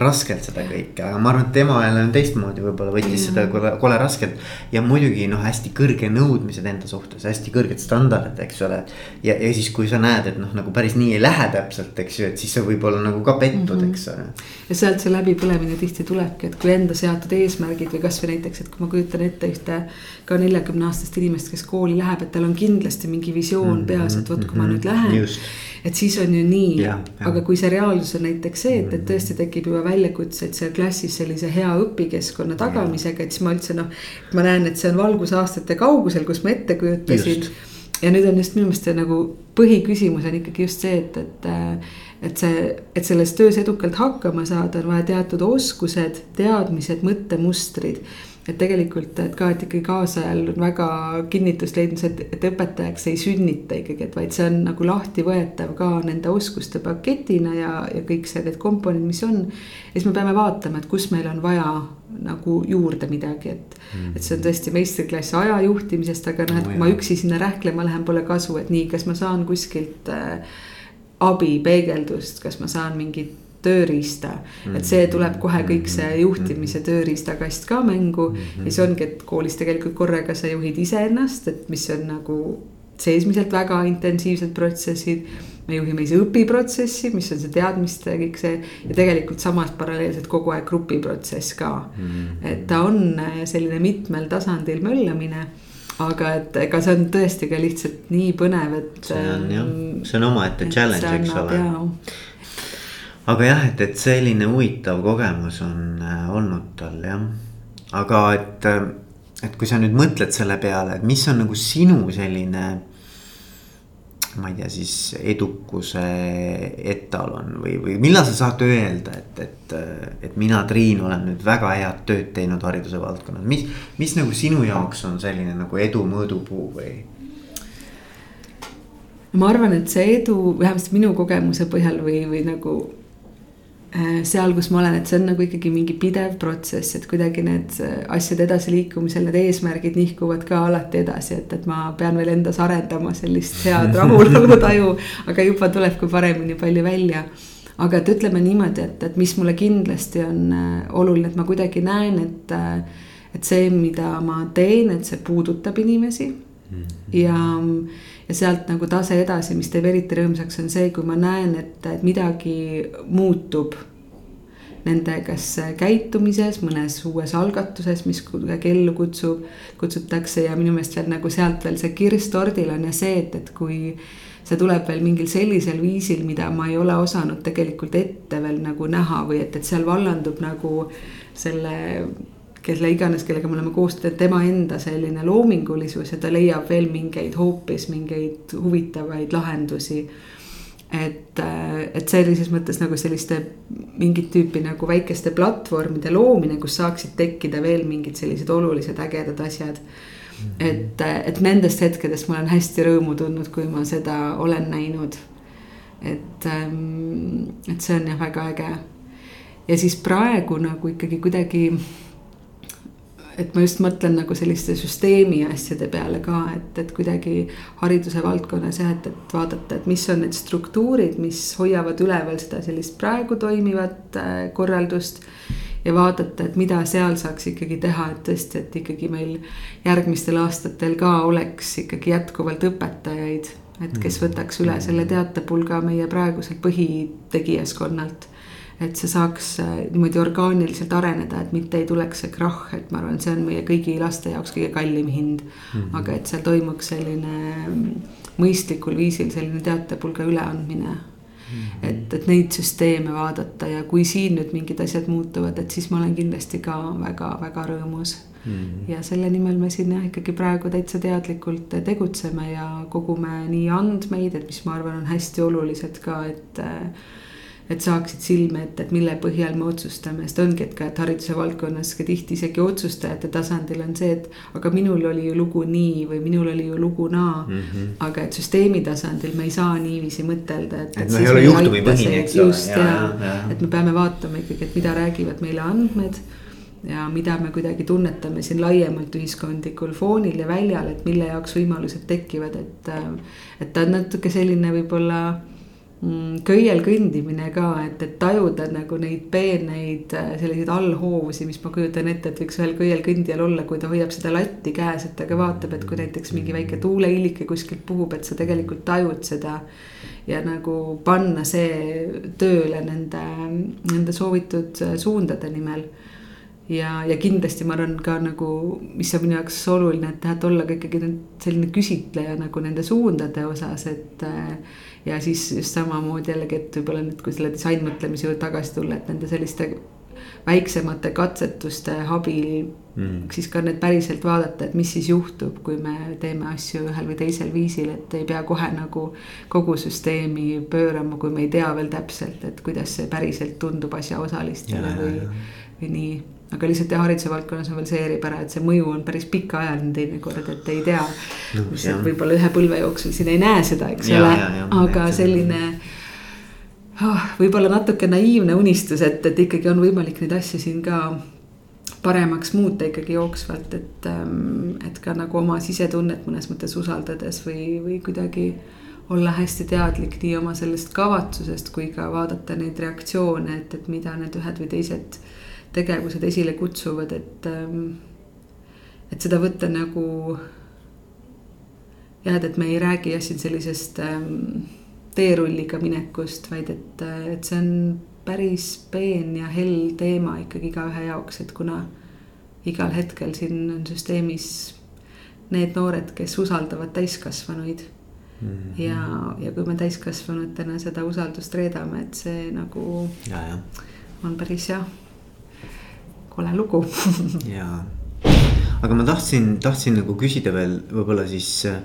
raskelt seda kõike, aga ma arvan, et tema jälle on teistmoodi, võib-olla võttis mm. seda kole, kole raskelt. ja muidugi noh, hästi kõrge nõudmised enda suhtes, hästi kõrged standardid, eks ole. ja, ja siis, kui sa näed, et noh, nagu päris nii ei lähe täpselt, eks ju, et siis sa võib-olla nagu ka pettud mm, -hmm. eks ole. ja sealt see läbipõlemine tihti tulebki, et kui enda seatud eesmärgid või kasvõi näiteks, et kui ma kujutan ette ühte ka neljakümne aastast inimest, kes kooli läheb, et tal on kindlasti mingi visioon mm -hmm. peas, et vot, kui ma nüüd lähen. et siis on ju nii, aga kui see reaalsus on näiteks see, et, et tõesti tekib juba väljakutseid seal klassis sellise hea õpikeskkonna tagamisega, et siis ma üldse noh. ma näen, et see on valgusaastate kaugusel, kus ma ette kujutasin. ja nüüd on just minu meelest see nagu põhiküsimus on ikkagi just see, et, et. et see, et selles töös edukalt hakkama saada, on vaja teatud oskused, teadmised, mõttemustrid et tegelikult, et ka, et ikkagi kaasajal on väga kinnitust leidnud see, et, et õpetajaks ei sünnita ikkagi, et vaid see on nagu lahtivõetav ka nende oskuste paketina ja, ja kõik see, need komponendid, mis on. ja siis me peame vaatama, et kus meil on vaja nagu juurde midagi, et mm, -hmm. et see on tõesti meistriklass aja juhtimisest, aga noh, et kui ma üksi sinna rähklema lähen, pole kasu, et nii, kas ma saan kuskilt äh, abi, peegeldust, kas ma saan mingit tööriista. et see tuleb kohe kõik see mm-hmm. juhtimise tööriistakast ka mängu ja siis ongi, et koolis tegelikult korraga sa juhid iseennast, et mis on nagu seesmiselt väga intensiivsed protsessid. me juhime ise õpiprotsessi, mis on see teadmiste kõik see ja tegelikult samas paralleelselt kogu aeg grupiprotsess ka. Mm-hmm. et ta on selline mitmel tasandil möllamine aga et ega see on tõesti ka lihtsalt nii põnev, et. see on jah, see on omaette challenge, eks ole aga jah, et, et selline huvitav kogemus on äh, olnud tal jah. aga et, äh, et kui sa nüüd mõtled selle peale, et mis on nagu sinu selline. ma ei tea, siis edukuse etalon või, või millal sa saad öelda, et, et, et mina, Triin, olen nüüd väga head tööd teinud hariduse valdkonnas, mis, mis nagu sinu jaoks on selline nagu edu mõõdupuu või? ma arvan, et see edu, vähemasti minu kogemuse põhjal või, või nagu Äh, seal, kus ma olen, et see on nagu ikkagi mingi pidev protsess, et kuidagi need äh, asjade edasiliikumisel need eesmärgid nihkuvad ka alati edasi, et, et ma pean veel endas arendama sellist head rahulolutaju, aga juba tuleb ka paremini palju välja. aga et ütleme niimoodi, et, et mis mulle kindlasti on äh, oluline, et ma kuidagi näen, et, et see, mida ma teen, et see puudutab inimesi mm -hmm. ja ja sealt nagu tase edasi, mis teeb eriti rõõmsaks, on see, kui ma näen, et, et midagi muutub nende kas käitumises, mõnes uues algatuses, mis kuidagi ellu kutsub, kutsutakse ja minu meelest veel nagu sealt veel see kirss tordil on ja see, et, et kui see tuleb veel mingil sellisel viisil, mida ma ei ole osanud tegelikult ette veel nagu näha või et, et seal vallandub nagu selle kelle iganes, kellega me oleme koos teinud, tema enda selline loomingulisus ja ta leiab veel mingeid hoopis mingeid huvitavaid lahendusi. et, et sellises mõttes nagu selliste mingit tüüpi nagu väikeste platvormide loomine, kus saaksid tekkida veel mingid sellised olulised ägedad asjad mm. -hmm. et, et nendest hetkedest ma olen hästi rõõmu tundnud, kui ma seda olen näinud. et, et see on jah väga äge. ja siis praegu nagu ikkagi kuidagi et ma just mõtlen nagu selliste süsteemi asjade peale ka, et, et kuidagi hariduse valdkonnas jah, et, et vaadata, et mis on need struktuurid, mis hoiavad üleval seda sellist praegu toimivat äh, korraldust. ja vaadata, et mida seal saaks ikkagi teha, et tõesti, et ikkagi meil järgmistel aastatel ka oleks ikkagi jätkuvalt õpetajaid. et kes mm. võtaks üle selle teatepulga meie praeguselt põhitegijaskonnalt et see saaks äh, niimoodi orgaaniliselt areneda, et mitte ei tuleks see krahh, et ma arvan, see on meie kõigi laste jaoks kõige kallim hind mm. -hmm. aga et seal toimuks selline mm, mõistlikul viisil selline teatepulga üleandmine. -hmm. et, et neid süsteeme vaadata ja kui siin nüüd mingid asjad muutuvad, et siis ma olen kindlasti ka väga-väga rõõmus mm. -hmm. ja selle nimel me siin jah, ikkagi praegu täitsa teadlikult tegutseme ja kogume nii andmeid, et mis ma arvan, on hästi olulised ka, et et saaksid silme ette, et mille põhjal me otsustame, sest ongi, et ka, et hariduse valdkonnas ka tihti isegi otsustajate tasandil on see, et. aga minul oli ju lugu nii või minul oli ju lugu naa mm. -hmm. aga et süsteemi tasandil me ei saa niiviisi mõtelda, et. et me ei ole juhtumipõhine, eks ole. just ja, ja, ja, et me peame vaatama ikkagi, et mida räägivad meile andmed ja mida me kuidagi tunnetame siin laiemalt ühiskondlikul foonil ja väljal, et mille jaoks võimalused tekivad, et. et ta on natuke selline võib-olla köiel kõndimine ka, et, et tajuda nagu neid peeneid äh, selliseid allhoovusi, mis ma kujutan ette, et võiks ühel köiel kõndijal olla, kui ta hoiab seda latti käes, et ta ka vaatab, et kui näiteks mingi väike tuuleillike kuskilt puhub, et sa tegelikult tajud seda. ja nagu panna see tööle nende, nende soovitud äh, suundade nimel ja, ja kindlasti ma arvan ka nagu, mis on minu jaoks oluline, et, et olla ka ikkagi selline küsitleja nagu nende suundade osas, et äh, ja siis just samamoodi jällegi, et võib-olla nüüd, kui selle disainmõtlemise juurde tagasi tulla, et nende selliste väiksemate katsetuste abil mm. siis ka need päriselt vaadata, et mis siis juhtub, kui me teeme asju ühel või teisel viisil, et ei pea kohe nagu kogu süsteemi pöörama, kui me ei tea veel täpselt, et kuidas see päriselt tundub asjaosalistele või, või nii aga lihtsalt jah, hariduse valdkonnas on veel see eripära, et see mõju on päris pikaajaline teinekord, et ei tea no,. võib-olla ühe põlve jooksul siin ei näe seda, eks ole, aga selline oh, võib-olla natuke naiivne unistus, et, et ikkagi on võimalik neid asju siin ka paremaks muuta ikkagi jooksvalt, et, ähm, et ka nagu oma sisetunnet mõnes mõttes usaldades või, või kuidagi olla hästi teadlik nii oma sellest kavatsusest kui ka vaadata neid reaktsioone, et, et mida need ühed või teised tegevused esile kutsuvad, et, ähm, et seda võtta nagu. jah, et, et me ei räägi jah siin sellisest ähm, teerulliga minekust, vaid et, et see on päris peen ja hell teema ikkagi igaühe jaoks, et kuna igal hetkel siin on süsteemis need noored, kes usaldavad täiskasvanuid mm. -hmm. ja, ja kui me täiskasvanutena seda usaldust reedame, et see nagu ja, ja. on päris jah kole lugu jaa, aga ma tahtsin, tahtsin nagu küsida veel võib-olla siis äh,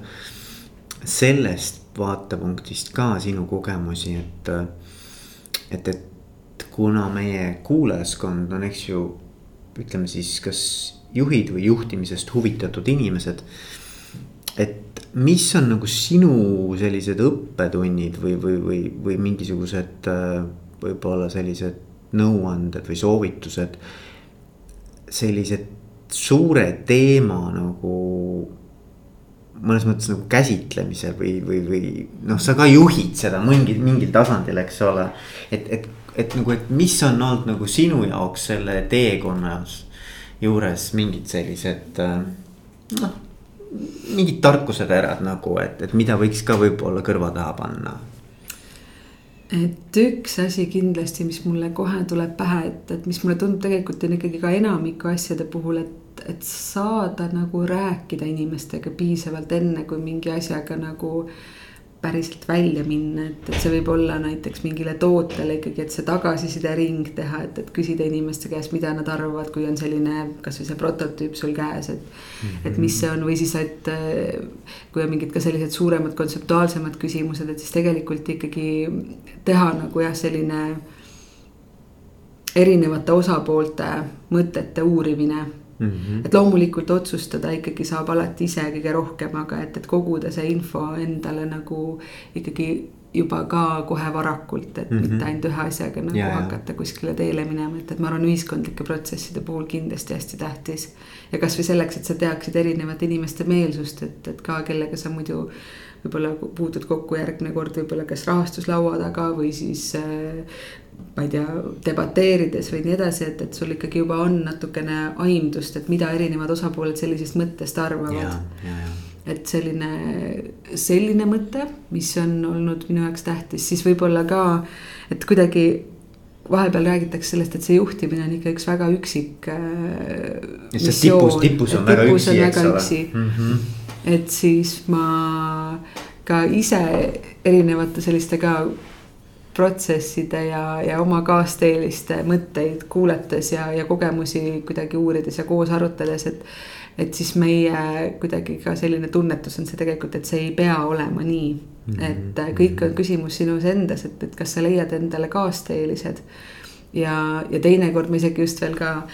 sellest vaatepunktist ka sinu kogemusi, et. Äh, et, et kuna meie kuulajaskond on, eks ju, ütleme siis, kas juhid või juhtimisest huvitatud inimesed. et mis on nagu sinu sellised õppetunnid või, või, või, või mingisugused äh, võib-olla sellised nõuanded või soovitused sellise suure teema nagu mõnes mõttes nagu käsitlemise või, või, või noh, sa ka juhid seda mingil, mingil tasandil, eks ole. et, et, et nagu, et mis on olnud nagu sinu jaoks selle teekonnas juures mingid sellised noh, mingid tarkuseterad nagu, et, et mida võiks ka võib-olla kõrva taha panna et üks asi kindlasti, mis mulle kohe tuleb pähe, et, et mis mulle tundub tegelikult on ikkagi ka enamiku asjade puhul, et, et saada nagu rääkida inimestega piisavalt enne, kui mingi asjaga nagu päriselt välja minna, et, et see võib olla näiteks mingile tootele ikkagi, et see tagasisidering teha, et, et küsida inimeste käest, mida nad arvavad, kui on selline kasvõi see prototüüp sul käes, et mm. -hmm. et mis see on või siis, et kui on mingid ka sellised suuremad kontseptuaalsemad küsimused, et siis tegelikult ikkagi teha nagu jah, selline erinevate osapoolte mõtete uurimine Mm -hmm. et loomulikult otsustada ikkagi saab alati ise kõige rohkem, aga et, et koguda see info endale nagu ikkagi juba ka kohe varakult, et mm -hmm. mitte ainult ühe asjaga nagu ja, hakata kuskile teele minema, et, et ma arvan, ühiskondlike protsesside puhul kindlasti hästi tähtis. ja kasvõi selleks, et sa teaksid erinevate inimeste meelsust, et, et ka kellega sa muidu võib-olla puutud kokku järgmine kord võib-olla kas rahastuslaua taga või siis äh, ma ei tea, debateerides või nii edasi, et, et sul ikkagi juba on natukene aimdust, et mida erinevad osapooled sellisest mõttest arvavad. et selline, selline mõte, mis on olnud minu jaoks tähtis, siis võib-olla ka, et kuidagi vahepeal räägitakse sellest, et see juhtimine on ikka üks väga üksik äh,. tipus, tipus on väga tipus üksi, eks ole. Mm -hmm. et siis ma ka ise erinevate selliste ka protsesside ja, ja oma kaasteeliste mõtteid kuulates ja, ja kogemusi kuidagi uurides ja koos arutades, et. et siis meie kuidagi ka selline tunnetus on see tegelikult, et see ei pea olema nii mm. -hmm. et äh, kõik on küsimus sinus endas, et, et kas sa leiad endale kaasteelised. ja, ja teinekord ma isegi just veel ka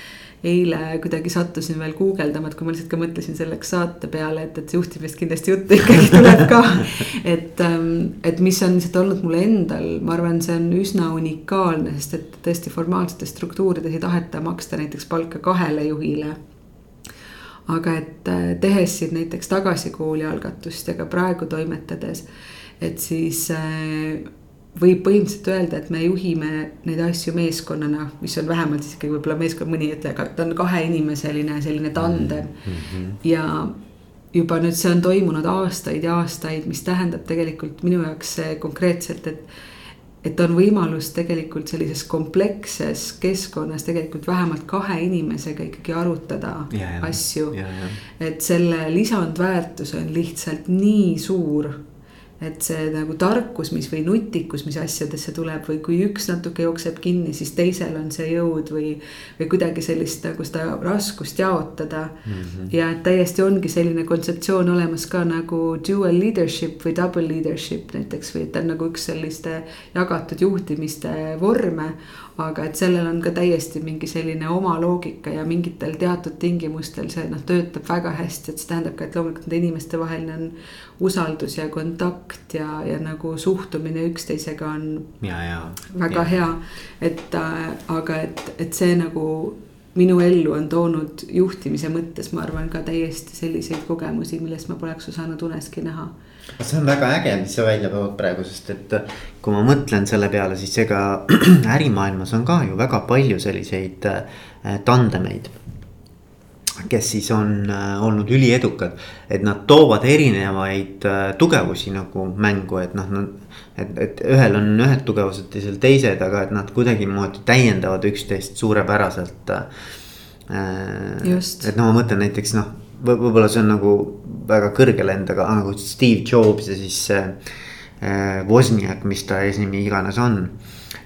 eile kuidagi sattusin veel guugeldama, et kui ma lihtsalt ka mõtlesin selleks saate peale, et, et juhtimist kindlasti juttu ikkagi tuleb ka. et, ähm, et mis on lihtsalt olnud mul endal, ma arvan, see on üsna unikaalne, sest et tõesti formaalsetes struktuurides ei taheta maksta näiteks palka kahele juhile aga et äh, tehes siin näiteks tagasikooli algatust ja ka praegu toimetades, et siis äh, võib põhimõtteliselt öelda, et me juhime neid asju meeskonnana, mis on vähemalt siis ikkagi võib-olla meeskond, mõni ei ütle, aga ta on kaheinimiseline selline tandem mm. -hmm. ja juba nüüd see on toimunud aastaid ja aastaid, mis tähendab tegelikult minu jaoks konkreetselt, et. et on võimalus tegelikult sellises kompleksses keskkonnas tegelikult vähemalt kahe inimesega ikkagi arutada ja, ja, asju. et selle lisandväärtus on lihtsalt nii suur et see nagu tarkus, mis või nutikus, mis asjadesse tuleb või kui üks natuke jookseb kinni, siis teisel on see jõud või. või kuidagi sellist nagu seda raskust jaotada mm. -hmm. ja et täiesti ongi selline kontseptsioon olemas ka nagu dual leadership või double leadership näiteks või et ta on nagu üks selliste jagatud juhtimiste vorme aga et sellel on ka täiesti mingi selline oma loogika ja mingitel teatud tingimustel see noh, töötab väga hästi, et see tähendab ka, et loomulikult nende inimeste vaheline on usaldus ja kontakt ja, ja nagu suhtumine üksteisega on. ja, ja. väga ja. hea, et äh, aga et, et see nagu minu ellu on toonud juhtimise mõttes, ma arvan ka täiesti selliseid kogemusi, millest ma poleks osanud uneski näha see on väga äge, mis sa välja tood praegu, sest et äh, kui ma mõtlen selle peale, siis ega ärimaailmas on ka ju väga palju selliseid äh, tandemeid. kes siis on äh, olnud üliedukad, et nad toovad erinevaid tugevusi nagu mängu, et noh, nad. et, et ühel on ühed tugevused, teisel teised, aga et nad kuidagimoodi täiendavad üksteist suurepäraselt. et no ma mõtlen näiteks noh võib-olla see on nagu väga kõrge lend, aga nagu Steve Jobs ja siis äh, Wozniak, mis ta eesnimi iganes on.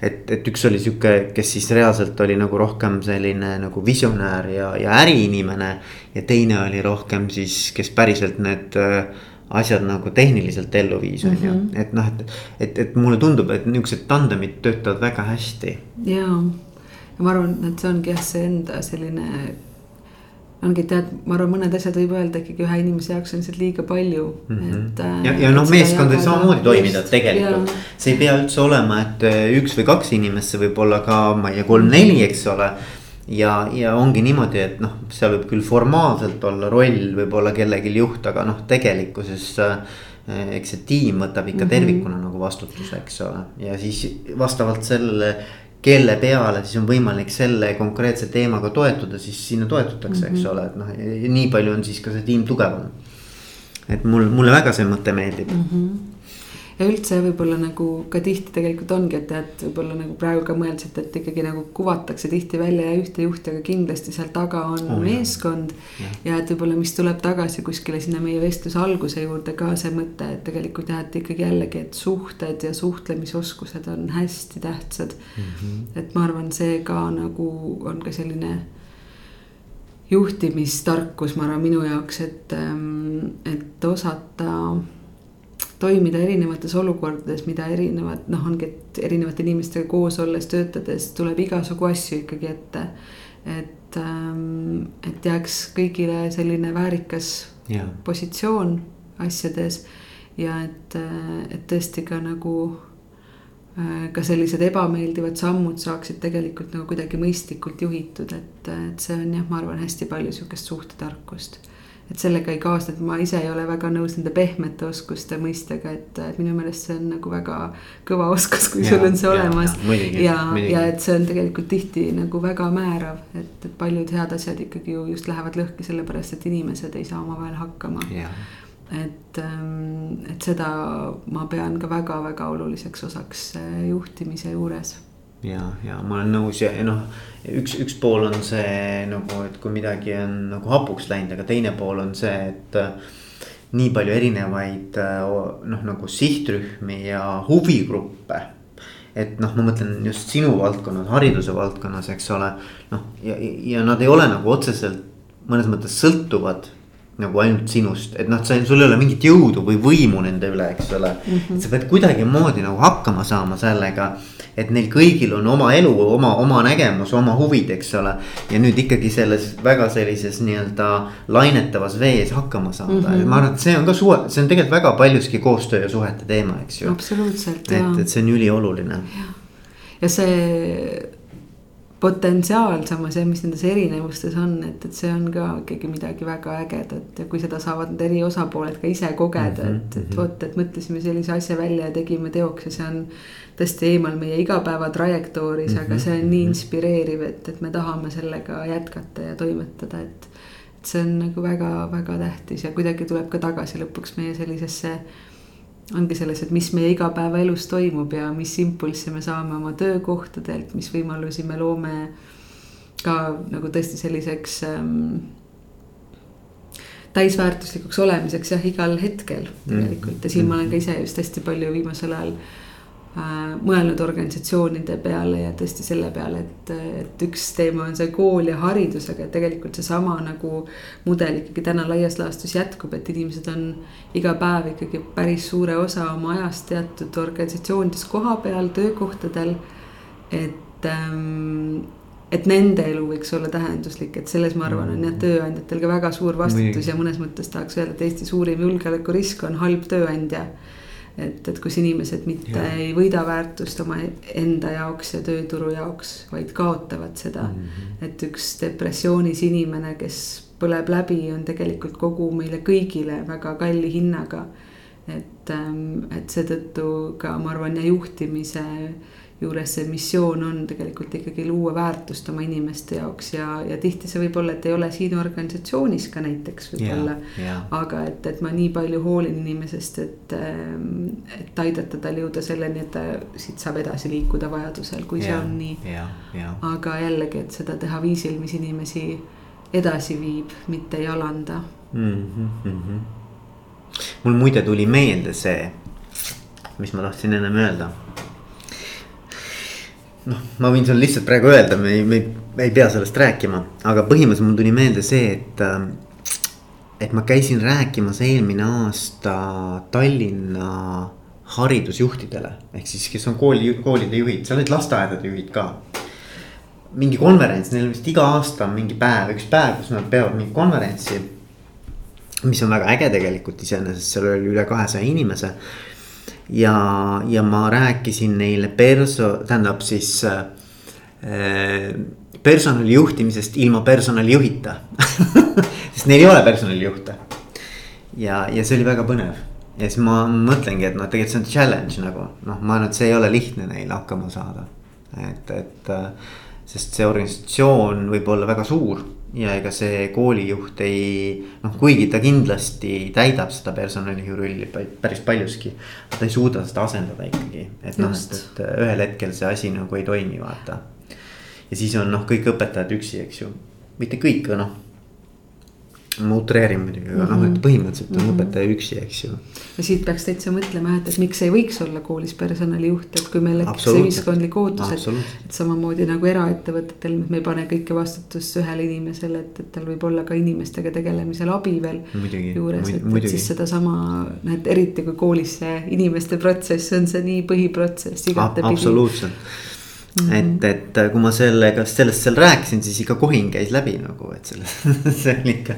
et, et üks oli sihuke, kes siis reaalselt oli nagu rohkem selline nagu visionäär ja, ja äriinimene. ja teine oli rohkem siis, kes päriselt need äh, asjad nagu tehniliselt ellu viis, on ju, mhm. et noh, et, et, et mulle tundub, et niuksed tandemid töötavad väga hästi. ja, ja ma arvan, et see ongi jah, see enda selline ongi tead, ma arvan, mõned asjad võib öelda ikkagi ühe inimese jaoks on lihtsalt liiga palju mm, -hmm. et. Äh, ja, ja noh, meeskond võib samamoodi toimida tegelikult, see ei pea üldse olema, et äh, üks või kaks inimest, see võib olla ka, ma ei tea, kolm-neli, eks ole. ja, ja ongi niimoodi, et noh, seal võib küll formaalselt olla roll, võib-olla kellelgi juht, aga noh, tegelikkuses äh, eks see tiim võtab ikka mm -hmm. tervikuna nagu vastutuse, eks ole, ja siis vastavalt sellele kelle peale siis on võimalik selle konkreetse teemaga toetuda, siis sinna toetutakse mm, -hmm. eks mhm. ole, et noh, nii palju on siis ka see tiim tugevam. et mul, mulle väga see mõte meeldib mm. -hmm ja üldse võib-olla nagu ka tihti tegelikult ongi, et tead, võib-olla nagu praegu ka mõeldasite, et ikkagi nagu kuvatakse tihti välja ühte juhti, aga kindlasti seal taga on oh, meeskond. Ja. ja et võib-olla, mis tuleb tagasi kuskile sinna meie vestluse alguse juurde ka see mõte, et tegelikult jah, et ikkagi jällegi, et suhted ja suhtlemisoskused on hästi tähtsad mm. -hmm. et ma arvan, see ka nagu on ka selline juhtimistarkus, ma arvan, minu jaoks, et, ähm, et osata toimida erinevates olukordades, mida erinevad, noh, ongi, et erinevate inimestega koos olles, töötades tuleb igasugu asju ikkagi ette. et, ähm, et jääks kõigile selline väärikas yeah. positsioon asjades ja et, äh, et tõesti ka nagu äh, ka sellised ebameeldivad sammud saaksid tegelikult nagu kuidagi mõistlikult juhitud, et, et see on jah, ma arvan, hästi palju sihukest suhtetarkust et sellega ei kaasne, et ma ise ei ole väga nõus nende pehmete oskuste mõistega, et minu meelest see on nagu väga kõva oskus, kui ja, sul on see ja, olemas. ja, ja, ja et see on tegelikult tihti nagu väga määrav, et, et paljud head asjad ikkagi ju just lähevad lõhki, sellepärast et inimesed ei saa omavahel hakkama. et, ähm, et seda ma pean ka väga-väga oluliseks osaks äh, juhtimise juures ja, ja ma olen nõus ja, ja noh, üks, üks pool on see nagu, et kui midagi on nagu hapuks läinud, aga teine pool on see, et äh, nii palju erinevaid äh, noh, nagu sihtrühmi ja huvigruppe. et noh, ma mõtlen just sinu valdkonnas, hariduse valdkonnas, eks ole. noh, ja, ja nad ei ole nagu otseselt mõnes mõttes sõltuvad nagu ainult sinust, et noh, sul ei ole mingit jõudu või võimu nende üle, eks ole mm. -hmm. sa pead kuidagimoodi nagu hakkama saama sellega et neil kõigil on oma elu, oma, oma nägemus, oma huvid, eks ole. ja nüüd ikkagi selles väga sellises nii-öelda lainetavas vees hakkama saada mm, -hmm. ma arvan, et see on ka suhe, see on tegelikult väga paljuski koostöö ja suhete teema, eks ju. absoluutselt. et, et see on ülioluline. ja see potentsiaal samas jah, mis nendes erinevustes on, et, et see on ka ikkagi midagi väga ägedat ja kui seda saavad need eri osapooled ka ise kogeda mm, -hmm. et, et mhm. vot, et mõtlesime sellise asja välja ja tegime teoks ja see on tõesti eemal meie igapäeva trajektooris mm, -hmm. aga see on nii mhm. inspireeriv, et, et me tahame sellega jätkata ja toimetada, et. et see on nagu väga-väga tähtis ja kuidagi tuleb ka tagasi lõpuks meie sellisesse. Ongi selles, et mis meie igapäevaelus toimub ja mis impulsse me saame oma töökohtadelt, mis võimalusi me loome. ka nagu tõesti selliseks ähm, täisväärtuslikuks olemiseks jah, igal hetkel mhm. tegelikult ja siin ma olen ka ise just hästi palju viimasel ajal Äh, mõelnud organisatsioonide peale ja tõesti selle peale, et, et üks teema on see kool ja haridus, aga tegelikult seesama nagu mudel ikkagi täna laias laastus jätkub, et inimesed on iga päev ikkagi päris suure osa oma ajast teatud organisatsioonides koha peal, töökohtadel. et ähm, et nende elu võiks olla tähenduslik, et selles ma arvan, on jah, tööandjatel ka väga suur vastutus ja mõnes mõttes tahaks öelda, et Eesti suurim julgeolekurisk on halb tööandja et, et kus inimesed mitte ja. ei võida väärtust oma enda jaoks ja tööturu jaoks, vaid kaotavad seda mm. -hmm. et üks depressioonis inimene, kes põleb läbi, on tegelikult kogu meile kõigile väga kalli hinnaga. et, ähm, et seetõttu ka ma arvan ja juhtimise juures see missioon on tegelikult ikkagi luua väärtust oma inimeste jaoks ja, ja tihti see võib olla, et ei ole siin organisatsioonis ka näiteks võib-olla yeah,. Yeah. aga et, et ma nii palju hoolin inimesest, et, ähm, et aidata tal jõuda selleni, et ta siit saab edasi liikuda vajadusel, kui yeah, see on nii yeah,. Aga jällegi, et seda teha viisil, mis inimesi edasi viib, mitte ei alanda mm. -hmm. mul muide tuli meelde see, mis ma tahtsin ennem öelda noh, ma võin sulle lihtsalt praegu öelda, me ei, me ei, me ei pea sellest rääkima, aga põhimõtteliselt mul tuli meelde see, et. Äh, et ma käisin rääkimas eelmine aasta Tallinna haridusjuhtidele, ehk siis, kes on kooli, koolide juhid, seal olid lasteaedade juhid ka. mingi konverents, neil vist iga aasta on mingi päev, üks päev, kus nad peavad mingit konverentsi. mis on väga äge tegelikult iseenesest, seal oli üle kahesaja inimese ja, ja ma rääkisin neile perso-, tähendab siis äh, personali juhtimisest ilma personalijuhita sest neil ei ole personalijuhte. ja, ja see oli väga põnev ja siis ma mõtlengi, et noh, tegelikult see on challenge nagu noh, ma arvan, et see ei ole lihtne neil hakkama saada. et, et äh, sest see organisatsioon võib olla väga suur ja ega see koolijuht ei, noh, kuigi ta kindlasti täidab seda personalijuhi rolli päris paljuski. ta ei suuda seda asendada ikkagi, et noh, et, et ühel hetkel see asi nagu ei toimi, vaata. ja siis on noh, kõik õpetajad üksi, eks ju, mitte kõik, aga noh ma utreerin muidugi, aga noh, et mhm. põhimõtteliselt on mm -hmm. õpetaja üksi, eks ju. ja siit peaks täitsa mõtlema, et, et miks ei võiks olla koolis personalijuht, et kui meil see ühiskondlik ootus, et. et samamoodi nagu eraettevõtetel, me ei pane kõike vastutust ühele inimesele, et, et tal võib olla ka inimestega tegelemisel abi veel. juures, et, et siis sedasama, et eriti kui koolis see inimeste protsess on see nii põhiprotsess igatepidi. absoluutselt Mm -hmm. et, et kui ma sellega, sellest seal rääkisin, siis ikka kohin käis läbi nagu, et selles see oli ikka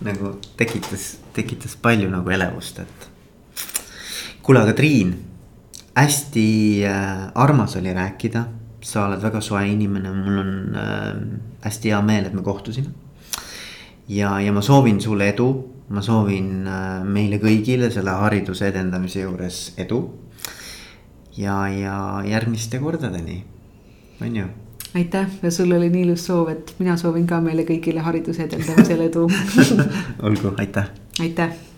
nagu tekitas, tekitas palju nagu elevust, et. kuule, aga Triin, hästi äh, armas oli rääkida. sa oled väga soe inimene, mul on äh, hästi hea meel, et me kohtusime. ja, ja ma soovin sulle edu, ma soovin äh, meile kõigile selle hariduse edendamise juures edu. ja, ja järgmiste kordadeni on ju? Aitäh! Ja sul oli nii ilus soov, et mina soovin ka meile kõigile hariduse edendamisel edu olgu, aitäh. aitäh